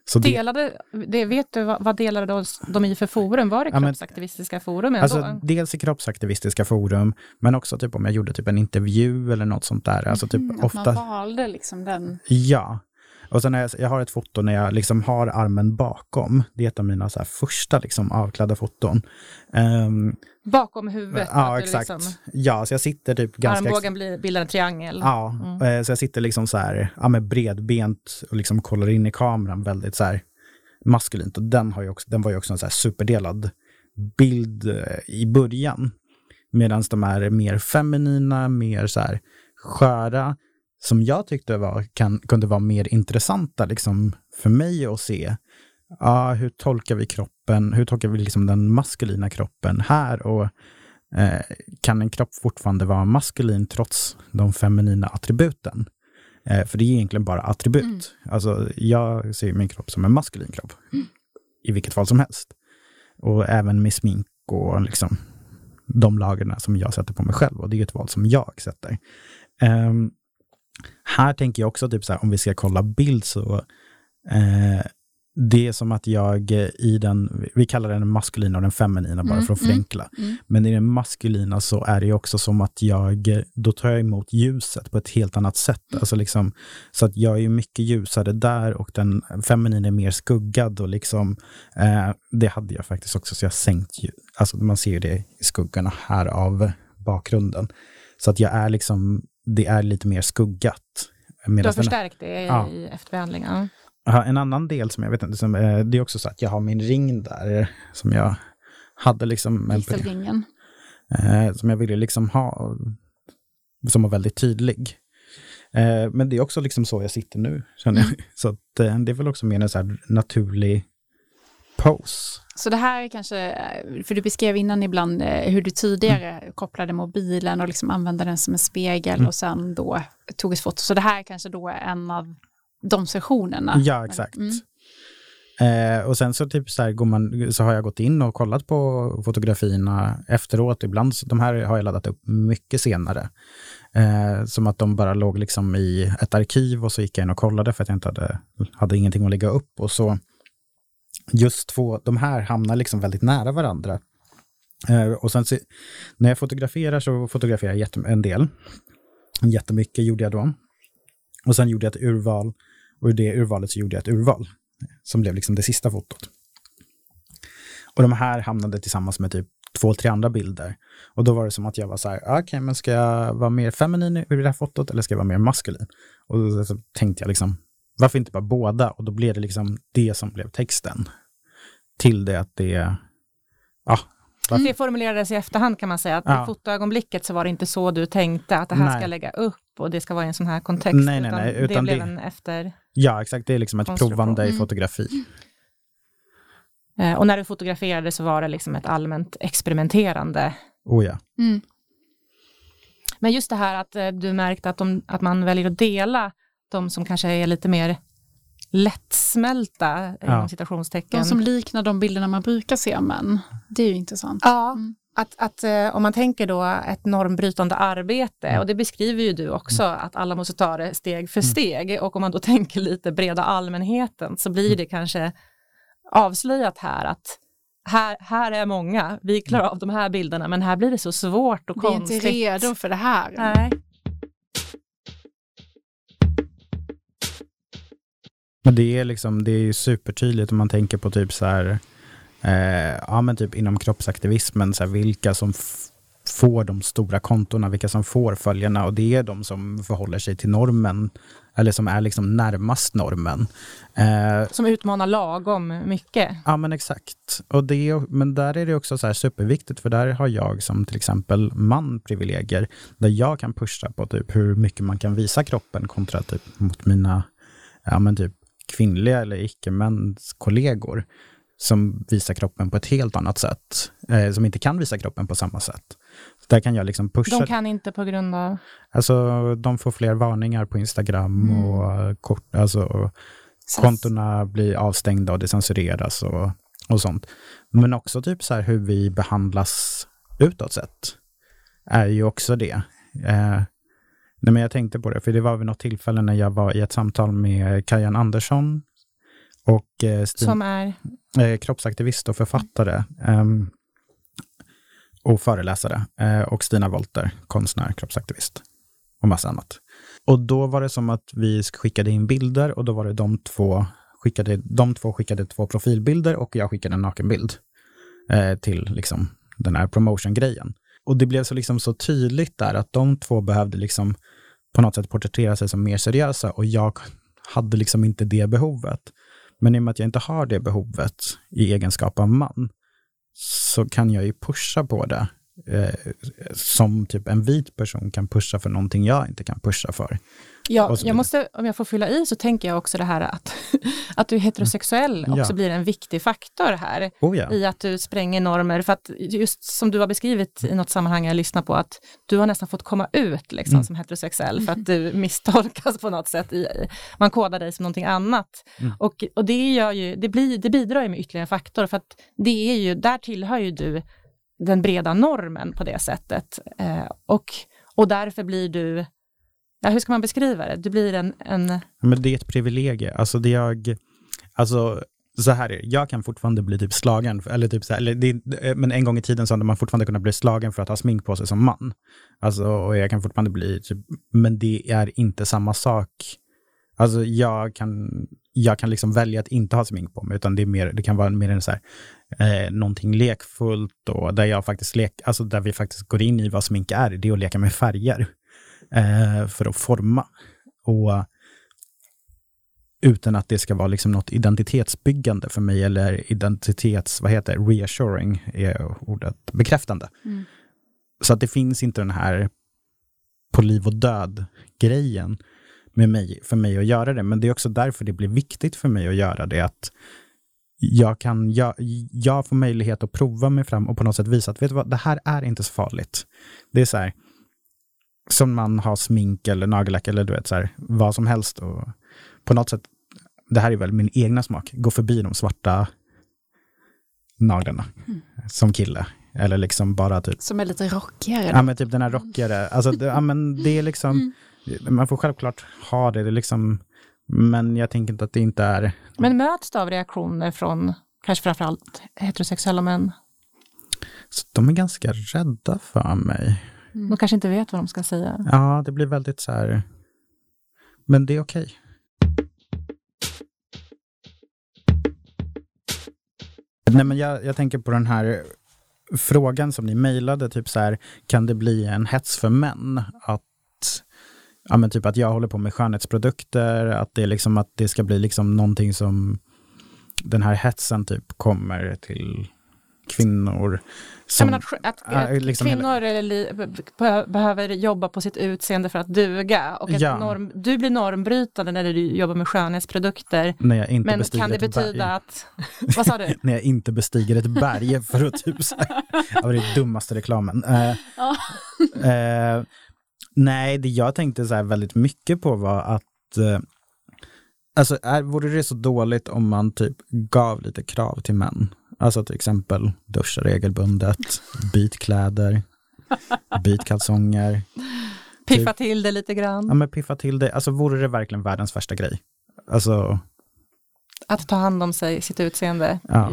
Så delade, det, vet du vad, vad delade de i för forum? Var det ja, kroppsaktivistiska forum? Alltså, dels i kroppsaktivistiska forum, men också typ om jag gjorde typ en intervju eller något sånt där. Alltså typ mm, ofta, man valde liksom den. Ja, och sen jag, jag har ett foto när jag liksom har armen bakom. Det är ett av mina så första liksom avklädda foton. Um, bakom huvudet? Ja, exakt. Liksom, ja, så jag sitter typ ganska... Armbågen blir, bildar en triangel? Ja, mm. Eh, så jag sitter liksom så här, ja, med bredbent och liksom kollar in i kameran väldigt så här maskulint. Och den, har ju också, den var ju också en så superdelad bild eh, i början. Medan de är mer feminina, mer så här sköra, som jag tyckte var, kan, kunde vara mer intressanta liksom, för mig att se. Ja, hur tolkar vi kroppen? Hur tolkar vi liksom den maskulina kroppen här? Och eh, kan en kropp fortfarande vara maskulin trots de feminina attributen? Eh, för det är egentligen bara attribut. Mm. Alltså, jag ser min kropp som en maskulin kropp. Mm. I vilket fall som helst. Och även med smink och liksom de lagarna som jag sätter på mig själv. Och det är ett val som jag sätter. Um, här tänker jag också, typ så här, om vi ska kolla bild så, eh, det är som att jag i den, vi kallar den maskulina och den feminina bara mm, för att mm, förenkla. Mm, mm. Men i den maskulina så är det också som att jag, då tar jag emot ljuset på ett helt annat sätt. Mm. Alltså liksom, så att jag är mycket ljusare där och den feminina är mer skuggad och liksom, eh, det hade jag faktiskt också, så jag sänkt, alltså man ser det i skuggorna här av bakgrunden. Så att jag är liksom det är lite mer skuggat. Du har förstärkt det i, ja. efterbehandlingen? Ja, en annan del som jag vet inte, som, eh, det är också så att jag har min ring där som jag hade liksom... Vigselringen. Eh, som jag ville liksom ha, som var väldigt tydlig. Eh, men det är också liksom så jag sitter nu, känner jag. Mm. Så att, eh, det är väl också mer en så här naturlig pose. Så det här är kanske, för du beskrev innan ibland eh, hur du tidigare mm. kopplade mobilen och liksom använde den som en spegel mm. och sen då tog ett foto. Så det här är kanske då en av de sessionerna. Ja, exakt. Mm. Eh, och sen så, typ så, här man, så har jag gått in och kollat på fotografierna efteråt. Ibland, de här har jag laddat upp mycket senare. Eh, som att de bara låg liksom i ett arkiv och så gick jag in och kollade för att jag inte hade, hade ingenting att lägga upp. Och så just två, de här hamnar liksom väldigt nära varandra. Eh, och sen så, när jag fotograferar så fotograferar jag en del. Jättemycket gjorde jag då. Och sen gjorde jag ett urval och i det urvalet så gjorde jag ett urval som blev liksom det sista fotot. Och de här hamnade tillsammans med typ två, tre andra bilder. Och då var det som att jag var så här, ah, okej, okay, men ska jag vara mer feminin i det här fotot eller ska jag vara mer maskulin? Och då så tänkte jag liksom, varför inte bara båda? Och då blev det liksom det som blev texten. Till det att det, ja. Varför? Det formulerades i efterhand kan man säga, att ja. i fotoögonblicket så var det inte så du tänkte, att det här nej. ska lägga upp och det ska vara i en sån här kontext. Nej, nej, nej. Utan, utan det blev en efter... Ja, exakt. Det är liksom ett provande i mm. fotografi. Mm. Och när du fotograferade så var det liksom ett allmänt experimenterande. Oh ja. Mm. Men just det här att eh, du märkte att, de, att man väljer att dela de som kanske är lite mer lättsmälta, ja. citationstecken. De som liknar de bilderna man brukar se av män. Det är ju intressant. Ja, mm. att, att eh, om man tänker då ett normbrytande arbete, mm. och det beskriver ju du också, mm. att alla måste ta det steg för mm. steg, och om man då tänker lite breda allmänheten, så blir det kanske avslöjat här att här, här är många, vi klarar av de här bilderna, men här blir det så svårt och konstigt. Vi är inte redo för det här. Nej. Men det är liksom, det är ju supertydligt om man tänker på typ så här, eh, ja men typ inom kroppsaktivismen, så här, vilka som får de stora kontona, vilka som får följarna och det är de som förhåller sig till normen eller som är liksom närmast normen. Eh, som utmanar lagom mycket. Ja men exakt. Och det, men där är det också så superviktigt för där har jag som till exempel man privilegier där jag kan pusha på typ hur mycket man kan visa kroppen kontra typ mot mina ja, men typ kvinnliga eller icke-mäns kollegor som visar kroppen på ett helt annat sätt, eh, som inte kan visa kroppen på samma sätt. Där kan jag liksom pusha. De kan inte på grund av? Alltså, de får fler varningar på Instagram mm. och kort, alltså, kontona blir avstängda och det censureras och, och sånt. Men också typ så här hur vi behandlas utåt sett är ju också det. Eh, nej men jag tänkte på det, för det var vid något tillfälle när jag var i ett samtal med Kajan Andersson och eh, Som är? Eh, kroppsaktivist och författare. Um, och föreläsare. Eh, och Stina Wolter, konstnär, kroppsaktivist och massa annat. Och då var det som att vi skickade in bilder och då var det de två skickade, de två skickade två profilbilder och jag skickade en nakenbild eh, till liksom den här promotion-grejen. Och det blev så, liksom så tydligt där att de två behövde liksom på något sätt porträttera sig som mer seriösa och jag hade liksom inte det behovet. Men i och med att jag inte har det behovet i egenskap av man, så kan jag ju pusha på det. Eh, som typ en vit person kan pusha för någonting jag inte kan pusha för. Ja, jag måste, om jag får fylla i så tänker jag också det här att, att du är heterosexuell mm. också ja. blir en viktig faktor här. Oh ja. I att du spränger normer. För att just som du har beskrivit i något sammanhang jag lyssnar på, att du har nästan fått komma ut liksom, mm. som heterosexuell för att du misstolkas på något sätt. I, man kodar dig som någonting annat. Mm. Och, och det, gör ju, det, blir, det bidrar ju med ytterligare en faktor, för att det är ju, där tillhör ju du den breda normen på det sättet. Eh, och, och därför blir du ja, hur ska man beskriva det? Du blir en... en... Men det är ett privilegie. Alltså det jag, alltså så här är det, jag kan fortfarande bli typ slagen, eller typ så här, eller det, eh, men en gång i tiden så hade man fortfarande kunnat bli slagen för att ha smink på sig som man. Alltså, och jag kan fortfarande bli, typ, men det är inte samma sak. Alltså jag kan, jag kan liksom välja att inte ha smink på mig, utan det, är mer, det kan vara mer en så här, eh, någonting lekfullt och där jag faktiskt lek, alltså där vi faktiskt går in i vad smink är, det är att leka med färger eh, för att forma. Och utan att det ska vara liksom något identitetsbyggande för mig eller identitets, vad heter reassuring är ordet, bekräftande. Mm. Så att det finns inte den här på liv och död grejen med mig, för mig att göra det. Men det är också därför det blir viktigt för mig att göra det. Att jag, kan, jag, jag får möjlighet att prova mig fram och på något sätt visa att vet du vad, det här är inte så farligt. Det är så här, som man har smink eller nagellack eller du vet så här, vad som helst. Och på något sätt, det här är väl min egna smak, gå förbi de svarta naglarna mm. som kille. Eller liksom bara typ... Som är lite rockigare. Ja, men typ den här rockigare. Alltså, det, ja, men det är liksom, mm. man får självklart ha det, det är liksom, men jag tänker inte att det inte är... Men möts du av reaktioner från kanske framförallt heterosexuella män? Så de är ganska rädda för mig. Mm. De kanske inte vet vad de ska säga. Ja, det blir väldigt så här, men det är okej. Okay. Nej, men jag, jag tänker på den här frågan som ni mejlade, typ så här, kan det bli en hets för män? Att, ja, men typ att jag håller på med skönhetsprodukter, att det, liksom, att det ska bli liksom någonting som den här hetsen typ kommer till kvinnor. Som, att, att, att äh, liksom kvinnor hela... behöver jobba på sitt utseende för att duga och att ja. norm, du blir normbrytande när du jobbar med skönhetsprodukter. När jag inte men kan det betyda berg. att, vad sa du? när jag inte bestiger ett berg för att typ så här, det var det dummaste reklamen. Uh, uh, nej, det jag tänkte så väldigt mycket på var att uh, Alltså, är, vore det så dåligt om man typ gav lite krav till män? Alltså till exempel duscha regelbundet, byt kläder, byt kalsonger. Piffa typ, till det lite grann. Ja men piffa till det, alltså vore det verkligen världens värsta grej? Alltså. Att ta hand om sig, sitt utseende. Ja.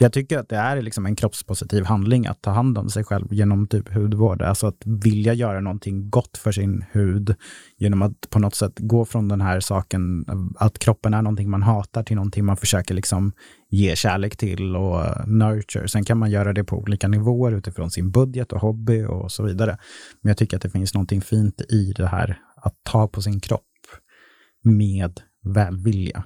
Jag tycker att det är liksom en kroppspositiv handling att ta hand om sig själv genom typ hudvård. Alltså att vilja göra någonting gott för sin hud genom att på något sätt gå från den här saken att kroppen är någonting man hatar till någonting man försöker liksom ge kärlek till och nurture. Sen kan man göra det på olika nivåer utifrån sin budget och hobby och så vidare. Men jag tycker att det finns någonting fint i det här att ta på sin kropp med välvilja.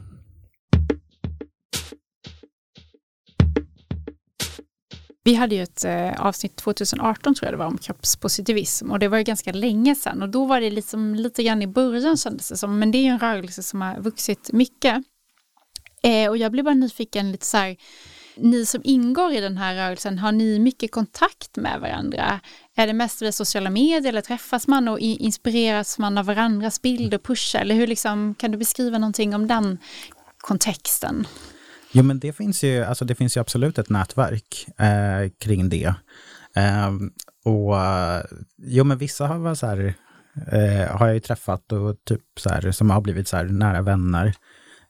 Vi hade ju ett eh, avsnitt 2018 tror jag det var om kroppspositivism och det var ju ganska länge sedan och då var det liksom lite grann i början kändes det som men det är ju en rörelse som har vuxit mycket. Eh, och jag blev bara nyfiken lite så här, ni som ingår i den här rörelsen, har ni mycket kontakt med varandra? Är det mest via sociala medier eller träffas man och inspireras man av varandras bild och pushar? Eller hur liksom, kan du beskriva någonting om den kontexten? Jo, men det finns ju, alltså det finns ju absolut ett nätverk eh, kring det. Eh, och jo, men vissa har, så här, eh, har jag ju träffat och typ så här, som har blivit så här nära vänner.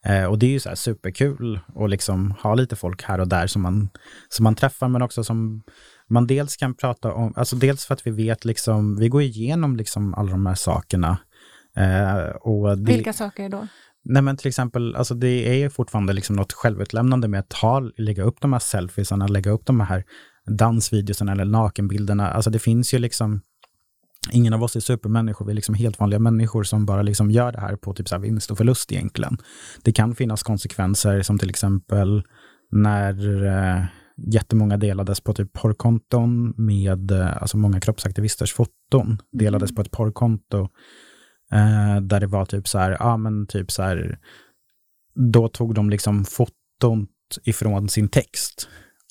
Eh, och det är ju så här superkul att liksom ha lite folk här och där som man, som man träffar, men också som man dels kan prata om, alltså dels för att vi vet liksom, vi går igenom liksom alla de här sakerna. Eh, och det, Vilka saker då? Nej men till exempel, alltså det är ju fortfarande liksom något självutlämnande med att ta, lägga upp de här selfiesarna, lägga upp de här dansvideorna eller nakenbilderna. Alltså det finns ju liksom, ingen av oss är supermänniskor, vi är liksom helt vanliga människor som bara liksom gör det här på typ så här vinst och förlust egentligen. Det kan finnas konsekvenser som till exempel när eh, jättemånga delades på typ porrkonton med, eh, alltså många kroppsaktivisters foton delades mm. på ett porrkonto Eh, där det var typ så här, ja men typ så här, då tog de liksom foton ifrån sin text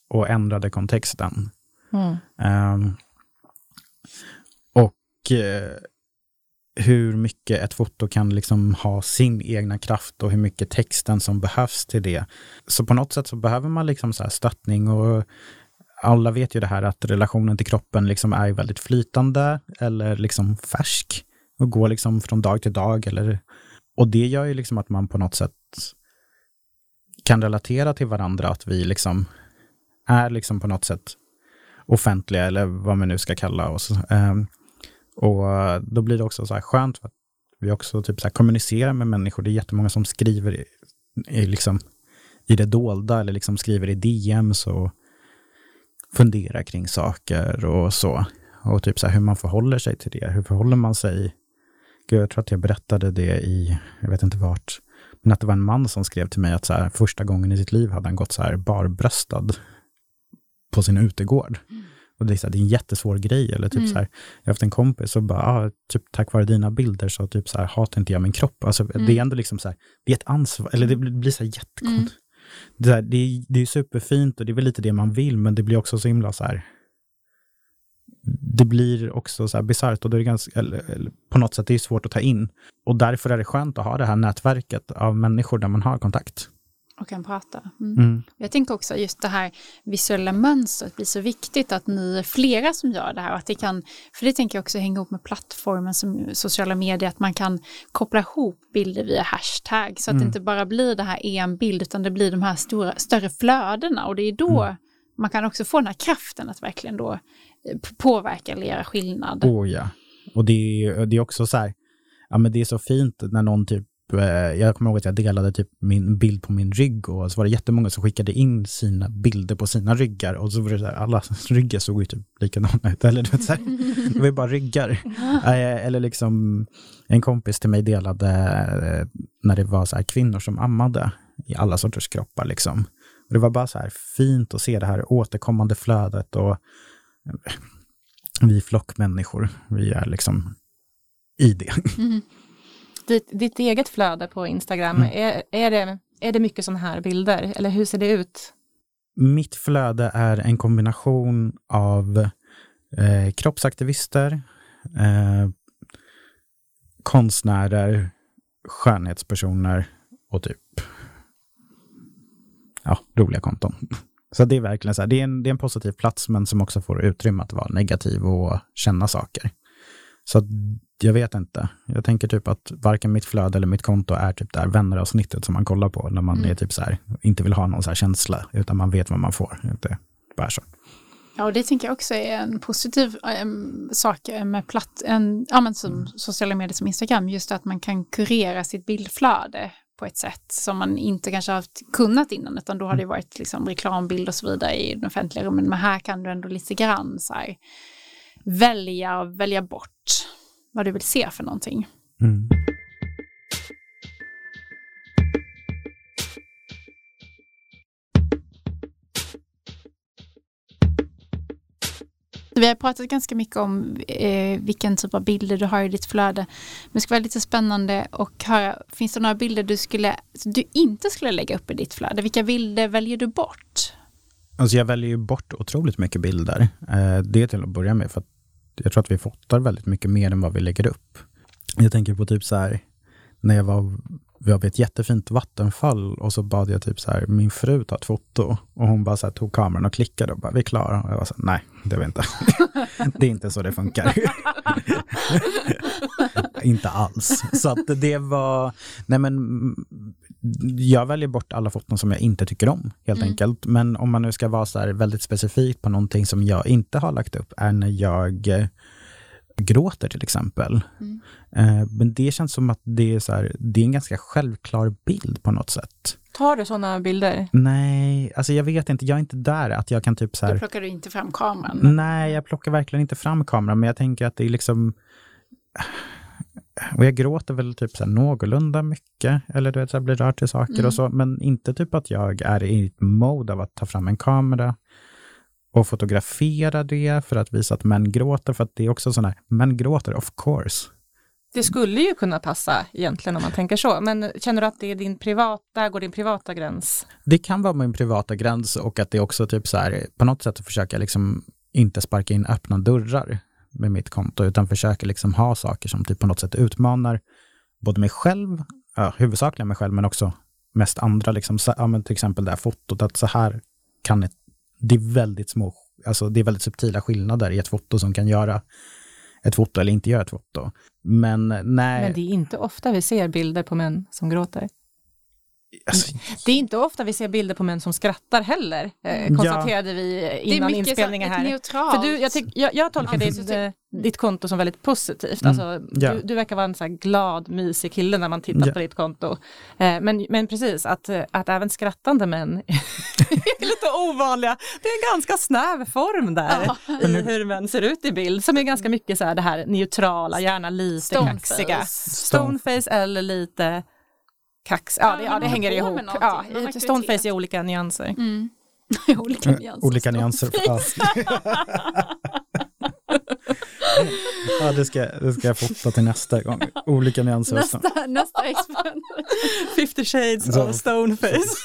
och ändrade kontexten. Mm. Eh, och eh, hur mycket ett foto kan liksom ha sin egna kraft och hur mycket texten som behövs till det. Så på något sätt så behöver man liksom så här stöttning och alla vet ju det här att relationen till kroppen liksom är väldigt flytande eller liksom färsk och går liksom från dag till dag. Eller, och det gör ju liksom att man på något sätt kan relatera till varandra, att vi liksom är liksom på något sätt offentliga eller vad man nu ska kalla oss. Um, och då blir det också så här skönt för att vi också typ så här kommunicerar med människor. Det är jättemånga som skriver i, i, liksom, i det dolda eller liksom skriver i DMs och funderar kring saker och så. Och typ så här hur man förhåller sig till det. Hur förhåller man sig jag tror att jag berättade det i, jag vet inte vart, men att det var en man som skrev till mig att så här, första gången i sitt liv hade han gått så här barbröstad på sin utegård. Mm. Och det är, så här, det är en jättesvår grej. Eller typ mm. så här, jag har haft en kompis som bara, ah, typ, tack vare dina bilder så typ så här, hatar inte jag min kropp. Alltså, mm. Det är ändå liksom så här, det är ett ansvar, eller det blir så här jättekonstigt. Mm. Det, är, det, är, det är superfint och det är väl lite det man vill, men det blir också så himla så här, det blir också så här bisarrt och det är ganska, eller, eller, på något sätt det är svårt att ta in. Och därför är det skönt att ha det här nätverket av människor där man har kontakt. Och kan prata. Mm. Mm. Jag tänker också just det här visuella mönstret blir så viktigt att ni är flera som gör det här. Och att det kan, för det tänker jag också hänga ihop med plattformen som sociala medier, att man kan koppla ihop bilder via hashtag. Så att mm. det inte bara blir det här en bild utan det blir de här stora, större flödena. Och det är då mm. man kan också få den här kraften att verkligen då påverka eller göra skillnad. Oh ja. Och det är, det är också så här, ja men det är så fint när någon typ eh, jag kommer ihåg att jag delade typ min bild på min rygg och så var det jättemånga som skickade in sina bilder på sina ryggar och så var det så här, alla ryggar såg ju typ likadana ut. Eller det, så här, det var ju bara ryggar. Eller liksom en kompis till mig delade eh, när det var så här kvinnor som ammade i alla sorters kroppar liksom. Och det var bara så här fint att se det här återkommande flödet och vi är flockmänniskor, vi är liksom i det. Mm. Ditt, ditt, eget flöde på Instagram, mm. är, är, det, är det mycket sådana här bilder eller hur ser det ut? Mitt flöde är en kombination av eh, kroppsaktivister, eh, konstnärer, skönhetspersoner och typ ja, roliga konton. Så det är verkligen så här, det är, en, det är en positiv plats men som också får utrymme att vara negativ och känna saker. Så jag vet inte. Jag tänker typ att varken mitt flöde eller mitt konto är typ där vänneravsnittet som man kollar på när man mm. är typ så här, inte vill ha någon så här känsla, utan man vet vad man får. Inte bara så. Ja, och det tänker jag också är en positiv ähm, sak med platt, en, ja, men som mm. sociala medier som Instagram, just att man kan kurera sitt bildflöde på ett sätt som man inte kanske har kunnat innan, utan då har det mm. varit liksom reklambild och så vidare i den offentliga rummen. Men här kan du ändå lite grann så här, välja, välja bort vad du vill se för någonting. Mm. Vi har pratat ganska mycket om eh, vilken typ av bilder du har i ditt flöde. Men det skulle vara lite spännande att höra, finns det några bilder du, skulle, du inte skulle lägga upp i ditt flöde? Vilka bilder väljer du bort? Alltså jag väljer ju bort otroligt mycket bilder. Eh, det till att börja med, för att jag tror att vi fotar väldigt mycket mer än vad vi lägger upp. Jag tänker på typ så här, när jag var vi har ett jättefint vattenfall och så bad jag typ så här, min fru ta ett foto. Och hon bara så här, tog kameran och klickade och bara, vi är klara. Och jag var så här, nej, det var inte. det är inte så det funkar. inte alls. Så att det var, nej men, jag väljer bort alla foton som jag inte tycker om, helt mm. enkelt. Men om man nu ska vara så här väldigt specifik på någonting som jag inte har lagt upp, är när jag gråter till exempel. Mm. Eh, men det känns som att det är, så här, det är en ganska självklar bild på något sätt. Tar du sådana bilder? Nej, alltså jag vet inte, jag är inte där att jag kan typ så här... Då plockar du inte fram kameran? Nej, jag plockar verkligen inte fram kameran, men jag tänker att det är liksom... Och jag gråter väl typ så här någorlunda mycket, eller du vet, så här blir rörd till saker mm. och så, men inte typ att jag är i ett mode av att ta fram en kamera och fotografera det för att visa att män gråter, för att det är också sån här, män gråter of course. Det skulle ju kunna passa egentligen om man tänker så, men känner du att det är din privata, går din privata gräns? Det kan vara min privata gräns och att det också typ så här, på något sätt försöka liksom inte sparka in öppna dörrar med mitt konto, utan försöka liksom ha saker som typ på något sätt utmanar både mig själv, ja, huvudsakligen mig själv, men också mest andra. Liksom, så, ja, men till exempel det här fotot, att så här kan ett det är väldigt små, alltså det är väldigt subtila skillnader i ett foto som kan göra ett foto eller inte göra ett foto. Men eh, nej. Men det är inte ofta vi ser bilder på män som gråter. Alltså, det är inte ofta vi ser bilder på män som skrattar heller, eh, konstaterade ja. vi innan inspelningen här. Neutralt. För du, jag, tyck, jag, jag tolkar ditt, eh, ditt konto som väldigt positivt. Mm. Alltså, ja. du, du, verkar vara en så glad, mysig kille när man tittar ja. på ditt konto. Eh, men, men precis, att, att även skrattande män är lite ovanliga. Det är en ganska snäv form där i hur män ser ut i bild, som är ganska mycket så här, det här neutrala, gärna lite Stoneface. kaxiga. Stoneface eller lite kax. Ja, det, ja, det hänger ihop. Ja, stoneface i olika nyanser. Mm. olika nyanser. olika nyanser. ja, det ska, det ska jag fota till nästa gång. Olika nyanser. Nästa, nästa experiment. 50 shades of stoneface.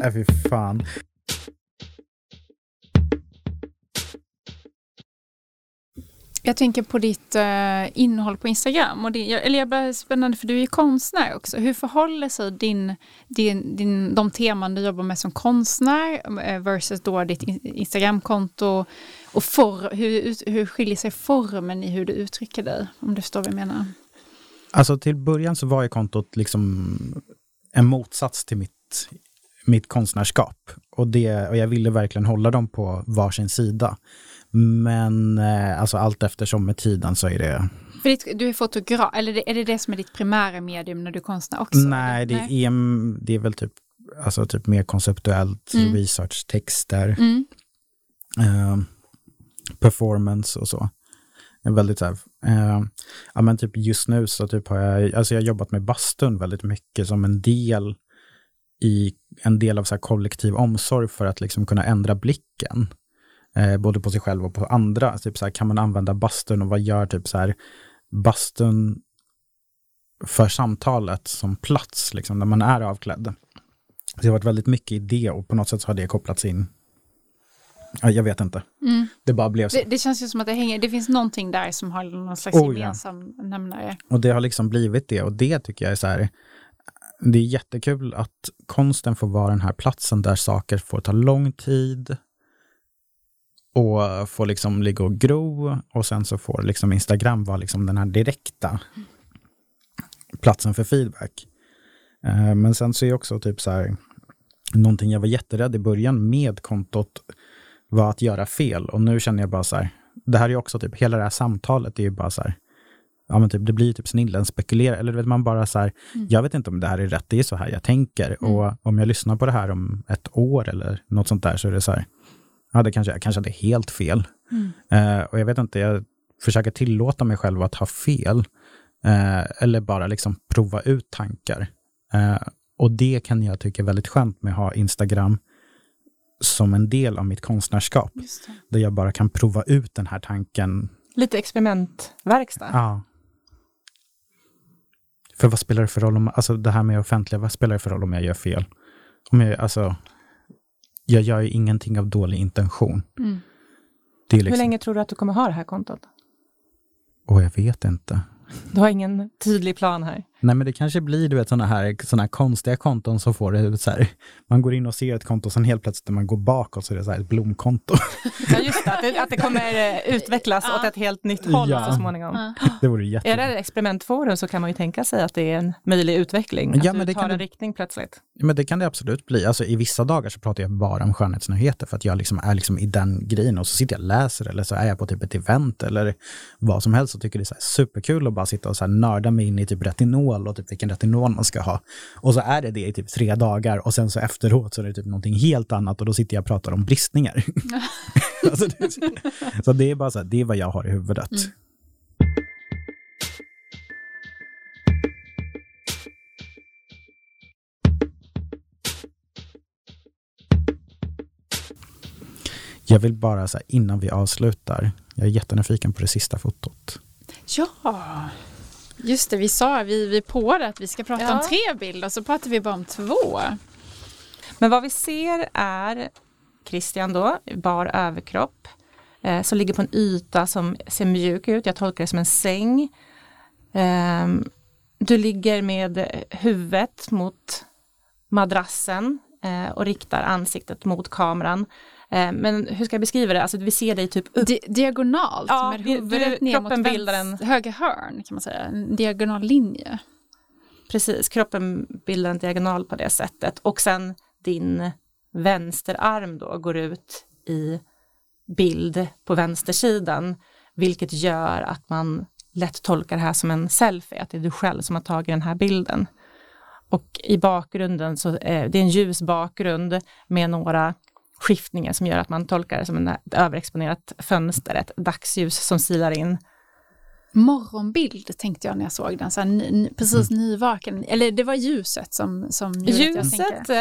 Nej, fy fan. Jag tänker på ditt eh, innehåll på Instagram. Och det, eller jag blir spännande för du är ju konstnär också. Hur förhåller sig din, din, din, de teman du jobbar med som konstnär eh, versus då ditt Instagramkonto? Och for, hur, hur skiljer sig formen i hur du uttrycker dig? Om du förstår vad jag menar. Alltså till början så var ju kontot liksom en motsats till mitt, mitt konstnärskap. Och, det, och jag ville verkligen hålla dem på varsin sida. Men eh, alltså allt eftersom med tiden så är det... För ditt, du är fotograf, eller är det det som är ditt primära medium när du är konstnär också? Nej, det, Nej. Är, det är väl typ, alltså typ mer konceptuellt, mm. research, texter, mm. eh, performance och så. Väldigt så här, eh, ja men typ just nu så typ har jag, alltså jag har jobbat med bastun väldigt mycket som en del i en del av så kollektiv omsorg för att liksom kunna ändra blicken eh, både på sig själv och på andra. Typ så här, kan man använda bastun och vad gör typ så här, bastun för samtalet som plats, liksom, när man är avklädd. Så det har varit väldigt mycket i det och på något sätt har det kopplats in. Ja, jag vet inte. Mm. Det bara blev så. Det, det, känns ju som att det, hänger, det finns någonting där som har någon slags oh, gemensam ja. nämnare. Och det har liksom blivit det och det tycker jag är så här, det är jättekul att konsten får vara den här platsen där saker får ta lång tid, och får liksom ligga och gro och sen så får liksom Instagram vara liksom den här direkta platsen för feedback. Eh, men sen så är också typ så här, någonting jag var jätterädd i början med kontot var att göra fel och nu känner jag bara så här, det här är också typ, hela det här samtalet är ju bara så här, ja men typ, det blir typ snillen spekulerar, eller vet man bara så här, mm. jag vet inte om det här är rätt, det är så här jag tänker. Mm. Och om jag lyssnar på det här om ett år eller något sånt där så är det så här, ja det kanske, kanske hade helt fel. Mm. Uh, och jag vet inte, jag försöker tillåta mig själv att ha fel. Uh, eller bara liksom prova ut tankar. Uh, och det kan jag tycka är väldigt skönt med att ha Instagram som en del av mitt konstnärskap. Där jag bara kan prova ut den här tanken. Lite experimentverkstad. Ja. För vad spelar det för roll om, alltså det här med offentliga, vad spelar det för roll om jag gör fel? Om jag, alltså, jag gör ju ingenting av dålig intention. Mm. Liksom, Hur länge tror du att du kommer ha det här kontot? Och jag vet inte. Du har ingen tydlig plan här? Nej, men det kanske blir du vet, sådana här, såna här konstiga konton som får det så här, man går in och ser ett konto, sen helt plötsligt när man går bakåt så är det så här ett blomkonto. Ja, just det, att det, att det kommer eh, utvecklas ja. åt ett helt nytt håll ja. så småningom. Ja. Det vore jätte... Är det ett experimentforum så kan man ju tänka sig att det är en möjlig utveckling, att ja, men du tar en det... riktning plötsligt. Men det kan det absolut bli. Alltså, I vissa dagar så pratar jag bara om skönhetsnyheter för att jag liksom är liksom i den grejen och så sitter jag och läser eller så är jag på typ ett event eller vad som helst och tycker det är så superkul att bara sitta och så här nörda mig in i typ retinol och typ vilken retinol man ska ha. Och så är det det i typ tre dagar och sen så efteråt så är det typ någonting helt annat och då sitter jag och pratar om bristningar. alltså det, så det är bara så här, det är vad jag har i huvudet. Mm. Jag vill bara, så här, innan vi avslutar, jag är jättenyfiken på det sista fotot. Ja, Just det, vi sa vi, vi på det att vi ska prata ja. om tre bilder, så pratar vi bara om två. Men vad vi ser är Christian då, bar överkropp, eh, som ligger på en yta som ser mjuk ut. Jag tolkar det som en säng. Eh, du ligger med huvudet mot madrassen eh, och riktar ansiktet mot kameran. Eh, men hur ska jag beskriva det? Alltså vi ser dig typ upp. Di diagonalt ja, med huvudet ner mot bildar en... höger hörn kan man säga, en diagonal linje. Precis, kroppen bildar en diagonal på det sättet och sen din vänsterarm då går ut i bild på vänstersidan vilket gör att man lätt tolkar det här som en selfie, att det är du själv som har tagit den här bilden. Och i bakgrunden så är eh, det är en ljus bakgrund med några skiftningar som gör att man tolkar det som en, ett överexponerat fönster, ett dagsljus som silar in. Morgonbild tänkte jag när jag såg den, så här, precis mm. nyvaken. Eller det var ljuset som, som gjorde Ljuset, att jag tänkte.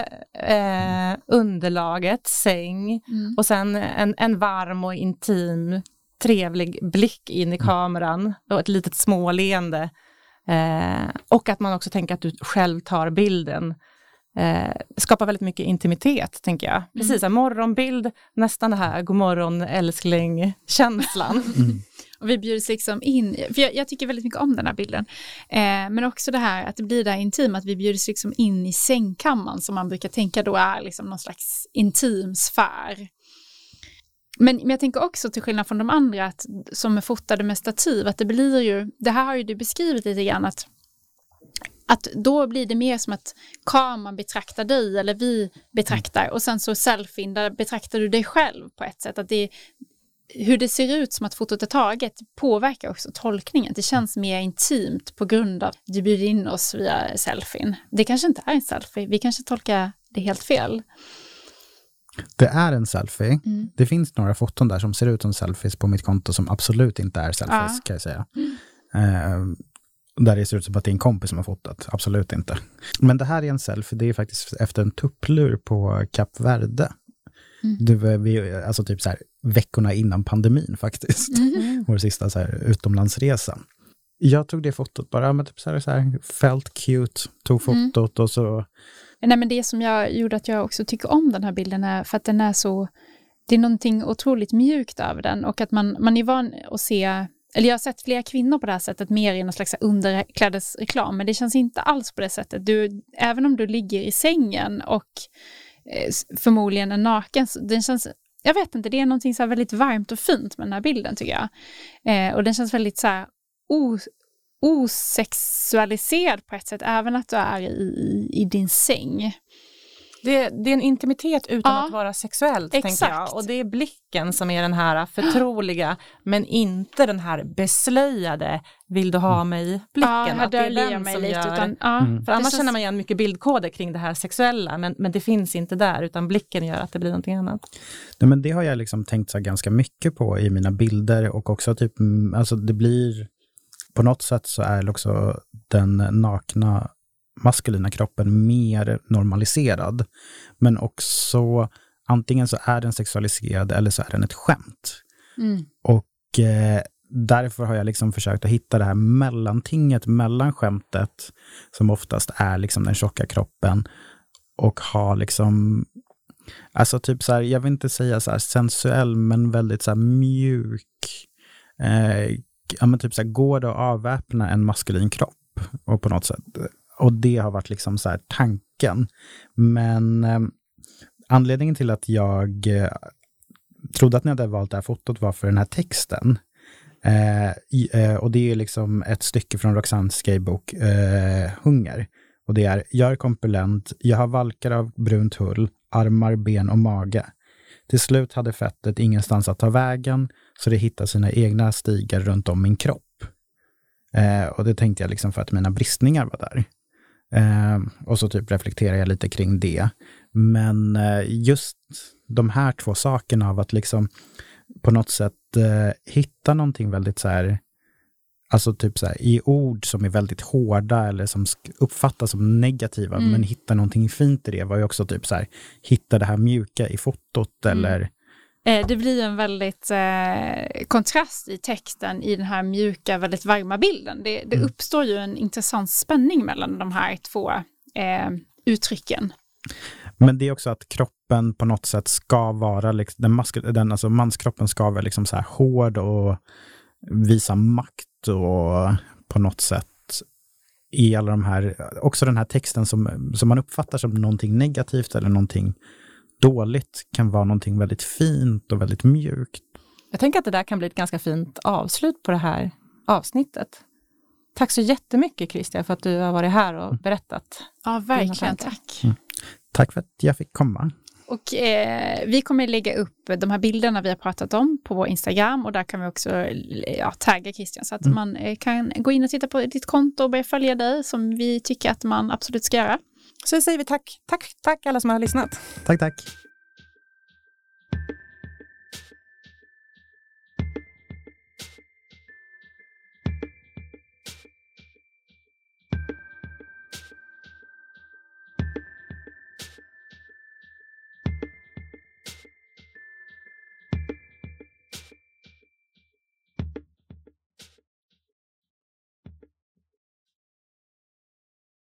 Eh, underlaget, säng mm. och sen en, en varm och intim trevlig blick in i mm. kameran och ett litet småleende. Eh, och att man också tänker att du själv tar bilden eh, skapar väldigt mycket intimitet, tänker jag. Precis, mm. morgonbild, nästan det här god morgon älskling-känslan. Mm. Och vi bjuds liksom in, för jag, jag, tycker väldigt mycket om den här bilden, eh, men också det här att det blir det här intima, att vi bjuds liksom in i sängkammaren som man brukar tänka då är liksom någon slags intim sfär. Men, men jag tänker också till skillnad från de andra att, som är fotade med stativ, att det blir ju, det här har ju du beskrivit lite grann, att att då blir det mer som att kameran betraktar dig eller vi betraktar och sen så selfien där betraktar du dig själv på ett sätt. Att det, hur det ser ut som att fotot är taget påverkar också tolkningen. Det känns mer intimt på grund av att du bjuder in oss via selfien. Det kanske inte är en selfie, vi kanske tolkar det helt fel. Det är en selfie. Mm. Det finns några foton där som ser ut som selfies på mitt konto som absolut inte är selfies, ja. kan jag säga. Mm. Uh, där det ser ut som att det är en kompis som har fotat. Absolut inte. Men det här är en selfie, det är faktiskt efter en tupplur på Kap Verde. Mm. Det vi, alltså typ så här, veckorna innan pandemin faktiskt. Mm. Vår sista så här, utomlandsresa. Jag tog det fotot bara, men typ så här, så här felt cute, tog mm. fotot mm. och så... Nej, men det som jag gjorde att jag också tycker om den här bilden är för att den är så... Det är någonting otroligt mjukt över den och att man, man är van att se eller jag har sett flera kvinnor på det här sättet, mer i någon slags underklädesreklam, men det känns inte alls på det sättet. Du, även om du ligger i sängen och eh, förmodligen är naken, den känns jag vet inte, det är någonting så väldigt varmt och fint med den här bilden tycker jag. Eh, och den känns väldigt så här os osexualiserad på ett sätt, även att du är i, i din säng. Det, det, är en intimitet utan ja, att vara sexuellt. Exakt. Tänker jag. Och det är blicken som är den här förtroliga men inte den här beslöjade vill du ha mig-blicken. Ja, att det är den mig som lite, gör, utan, ja, mm. För annars känns... känner man igen mycket bildkoder kring det här sexuella men, men det finns inte där utan blicken gör att det blir någonting annat. Nej, men det har jag liksom tänkt så ganska mycket på i mina bilder och också typ, mm, alltså det blir på något sätt så är också den nakna maskulina kroppen mer normaliserad. Men också antingen så är den sexualiserad eller så är den ett skämt. Mm. Och eh, därför har jag liksom försökt att hitta det här mellantinget mellan skämtet, som oftast är liksom den tjocka kroppen, och ha liksom, alltså typ så här, jag vill inte säga så här sensuell, men väldigt så mjuk, eh, ja men typ så här, går det att avväpna en maskulin kropp? Och på något sätt och det har varit liksom så tanken. Men eh, anledningen till att jag eh, trodde att ni hade valt det här fotot var för den här texten. Eh, i, eh, och det är liksom ett stycke från Roxannes skrivbok eh, Hunger. Och det är, jag är kompulent, jag har valkar av brunt hull, armar, ben och mage. Till slut hade fettet ingenstans att ta vägen, så det hittade sina egna stigar runt om min kropp. Eh, och det tänkte jag liksom för att mina bristningar var där. Eh, och så typ reflekterar jag lite kring det. Men eh, just de här två sakerna av att liksom på något sätt eh, hitta någonting väldigt så här, alltså typ så här, i ord som är väldigt hårda eller som uppfattas som negativa, mm. men hitta någonting fint i det var ju också typ så här, hitta det här mjuka i fotot mm. eller det blir en väldigt eh, kontrast i texten i den här mjuka, väldigt varma bilden. Det, det mm. uppstår ju en intressant spänning mellan de här två eh, uttrycken. Men det är också att kroppen på något sätt ska vara, liksom, den, mask, den alltså manskroppen ska vara liksom så här hård och visa makt och på något sätt i alla de här, också den här texten som, som man uppfattar som någonting negativt eller någonting dåligt kan vara någonting väldigt fint och väldigt mjukt. Jag tänker att det där kan bli ett ganska fint avslut på det här avsnittet. Tack så jättemycket Christian för att du har varit här och berättat. Ja, verkligen. Tack. Mm. Tack för att jag fick komma. Och eh, vi kommer lägga upp de här bilderna vi har pratat om på vår Instagram och där kan vi också ja, tagga Christian så att mm. man eh, kan gå in och titta på ditt konto och börja följa dig som vi tycker att man absolut ska göra. Så säger vi tack, tack, tack alla som har lyssnat. Tack, tack.